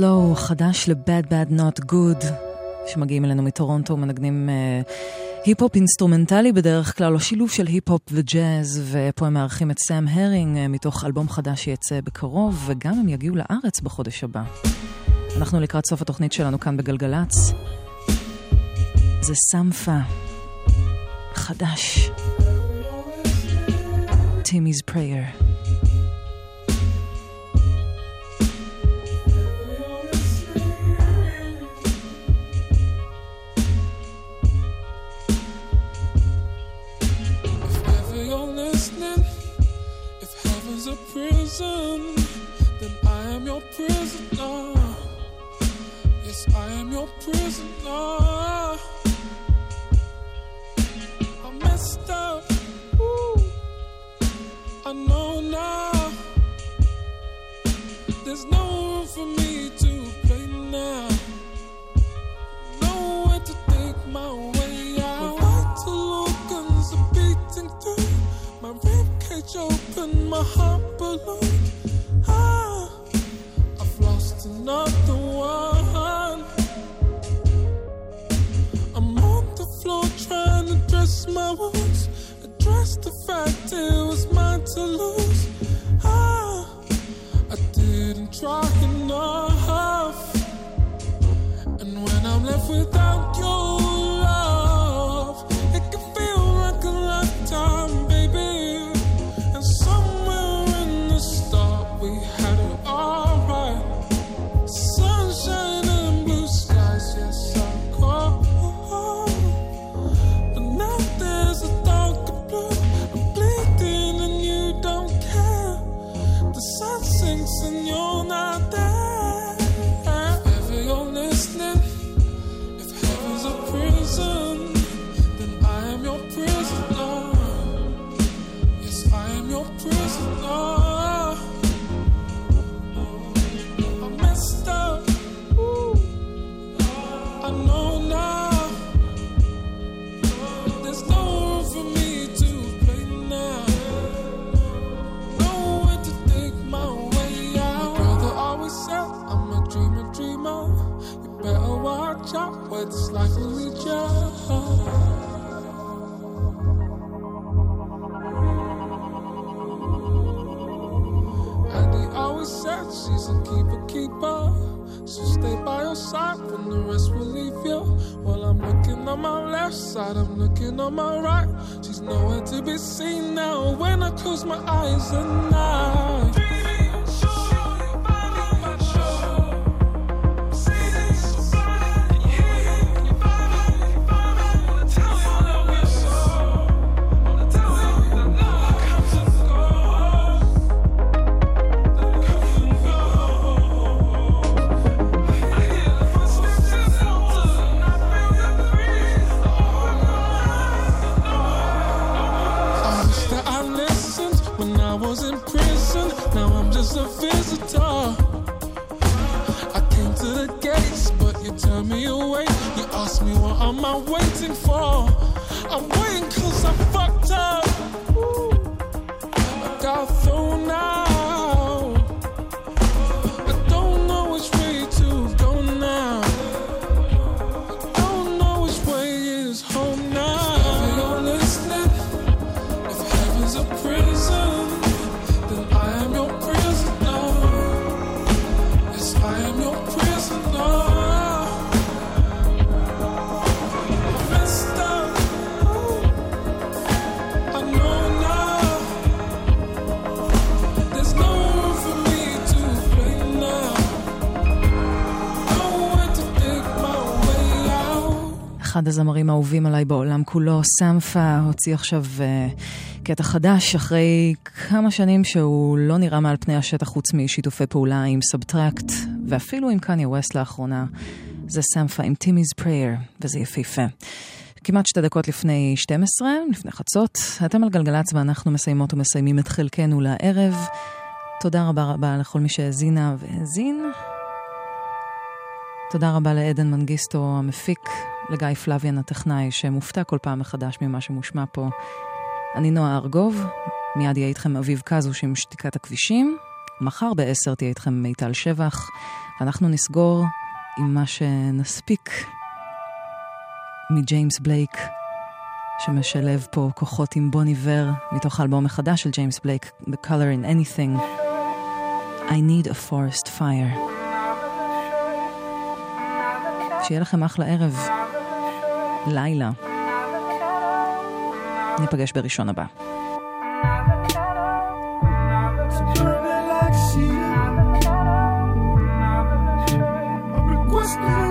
Moves Slow, חדש ל-Bad Bad Not Good, שמגיעים אלינו מטורונטו, מנגנים אה, היפ-הופ אינסטרומנטלי בדרך כלל, או שילוב של היפ-הופ וג'אז, ופה הם מארחים את סאם הרינג אה, מתוך אלבום חדש שיצא בקרוב, וגם הם יגיעו לארץ בחודש הבא. אנחנו לקראת סוף התוכנית שלנו כאן בגלגלצ. זה סמפה, חדש. Timmy's Prayer. Prison, then I am your prisoner. Yes, I am your prisoner. I messed up. Ooh. I know now. There's no room for me to play now. Nowhere to take my way cage open, my heart balloon. Ah, I've lost another one. I'm on the floor trying to dress my wounds, address the fact it was mine to lose. Ah, I didn't try enough. And when I'm left without your love, it can feel like a lifetime, baby. nothing. Where this life. And he always said she's a keeper, keeper. So stay by your side when the rest will leave you. While I'm looking on my left side, I'm looking on my right. She's nowhere to be seen now when I close my eyes at night. הזמרים האהובים עליי בעולם כולו, סמפה, הוציא עכשיו אה, קטע חדש אחרי כמה שנים שהוא לא נראה מעל פני השטח חוץ משיתופי פעולה עם סאבטרקט, ואפילו עם קניה ווסט לאחרונה. זה סמפה עם Timmy's Prayer, וזה יפהפה. כמעט שתי דקות לפני 12, לפני חצות, אתם על גלגלצ ואנחנו מסיימות ומסיימים את חלקנו לערב. תודה רבה רבה לכל מי שהאזינה והאזין. תודה רבה לעדן מנגיסטו המפיק, לגיא פלוויאן הטכנאי, שמופתע כל פעם מחדש ממה שמושמע פה. אני נועה ארגוב, מיד יהיה איתכם אביב קזוש עם שתיקת הכבישים. מחר ב-10 תהיה איתכם מיטל שבח, ואנחנו נסגור עם מה שנספיק מג'יימס בלייק, שמשלב פה כוחות עם בוני ור, מתוך האלבום החדש של ג'יימס בלייק, The Color in Anything. I need a forest fire. שיהיה לכם אחלה ערב, לילה. ניפגש בראשון הבא. Requesting a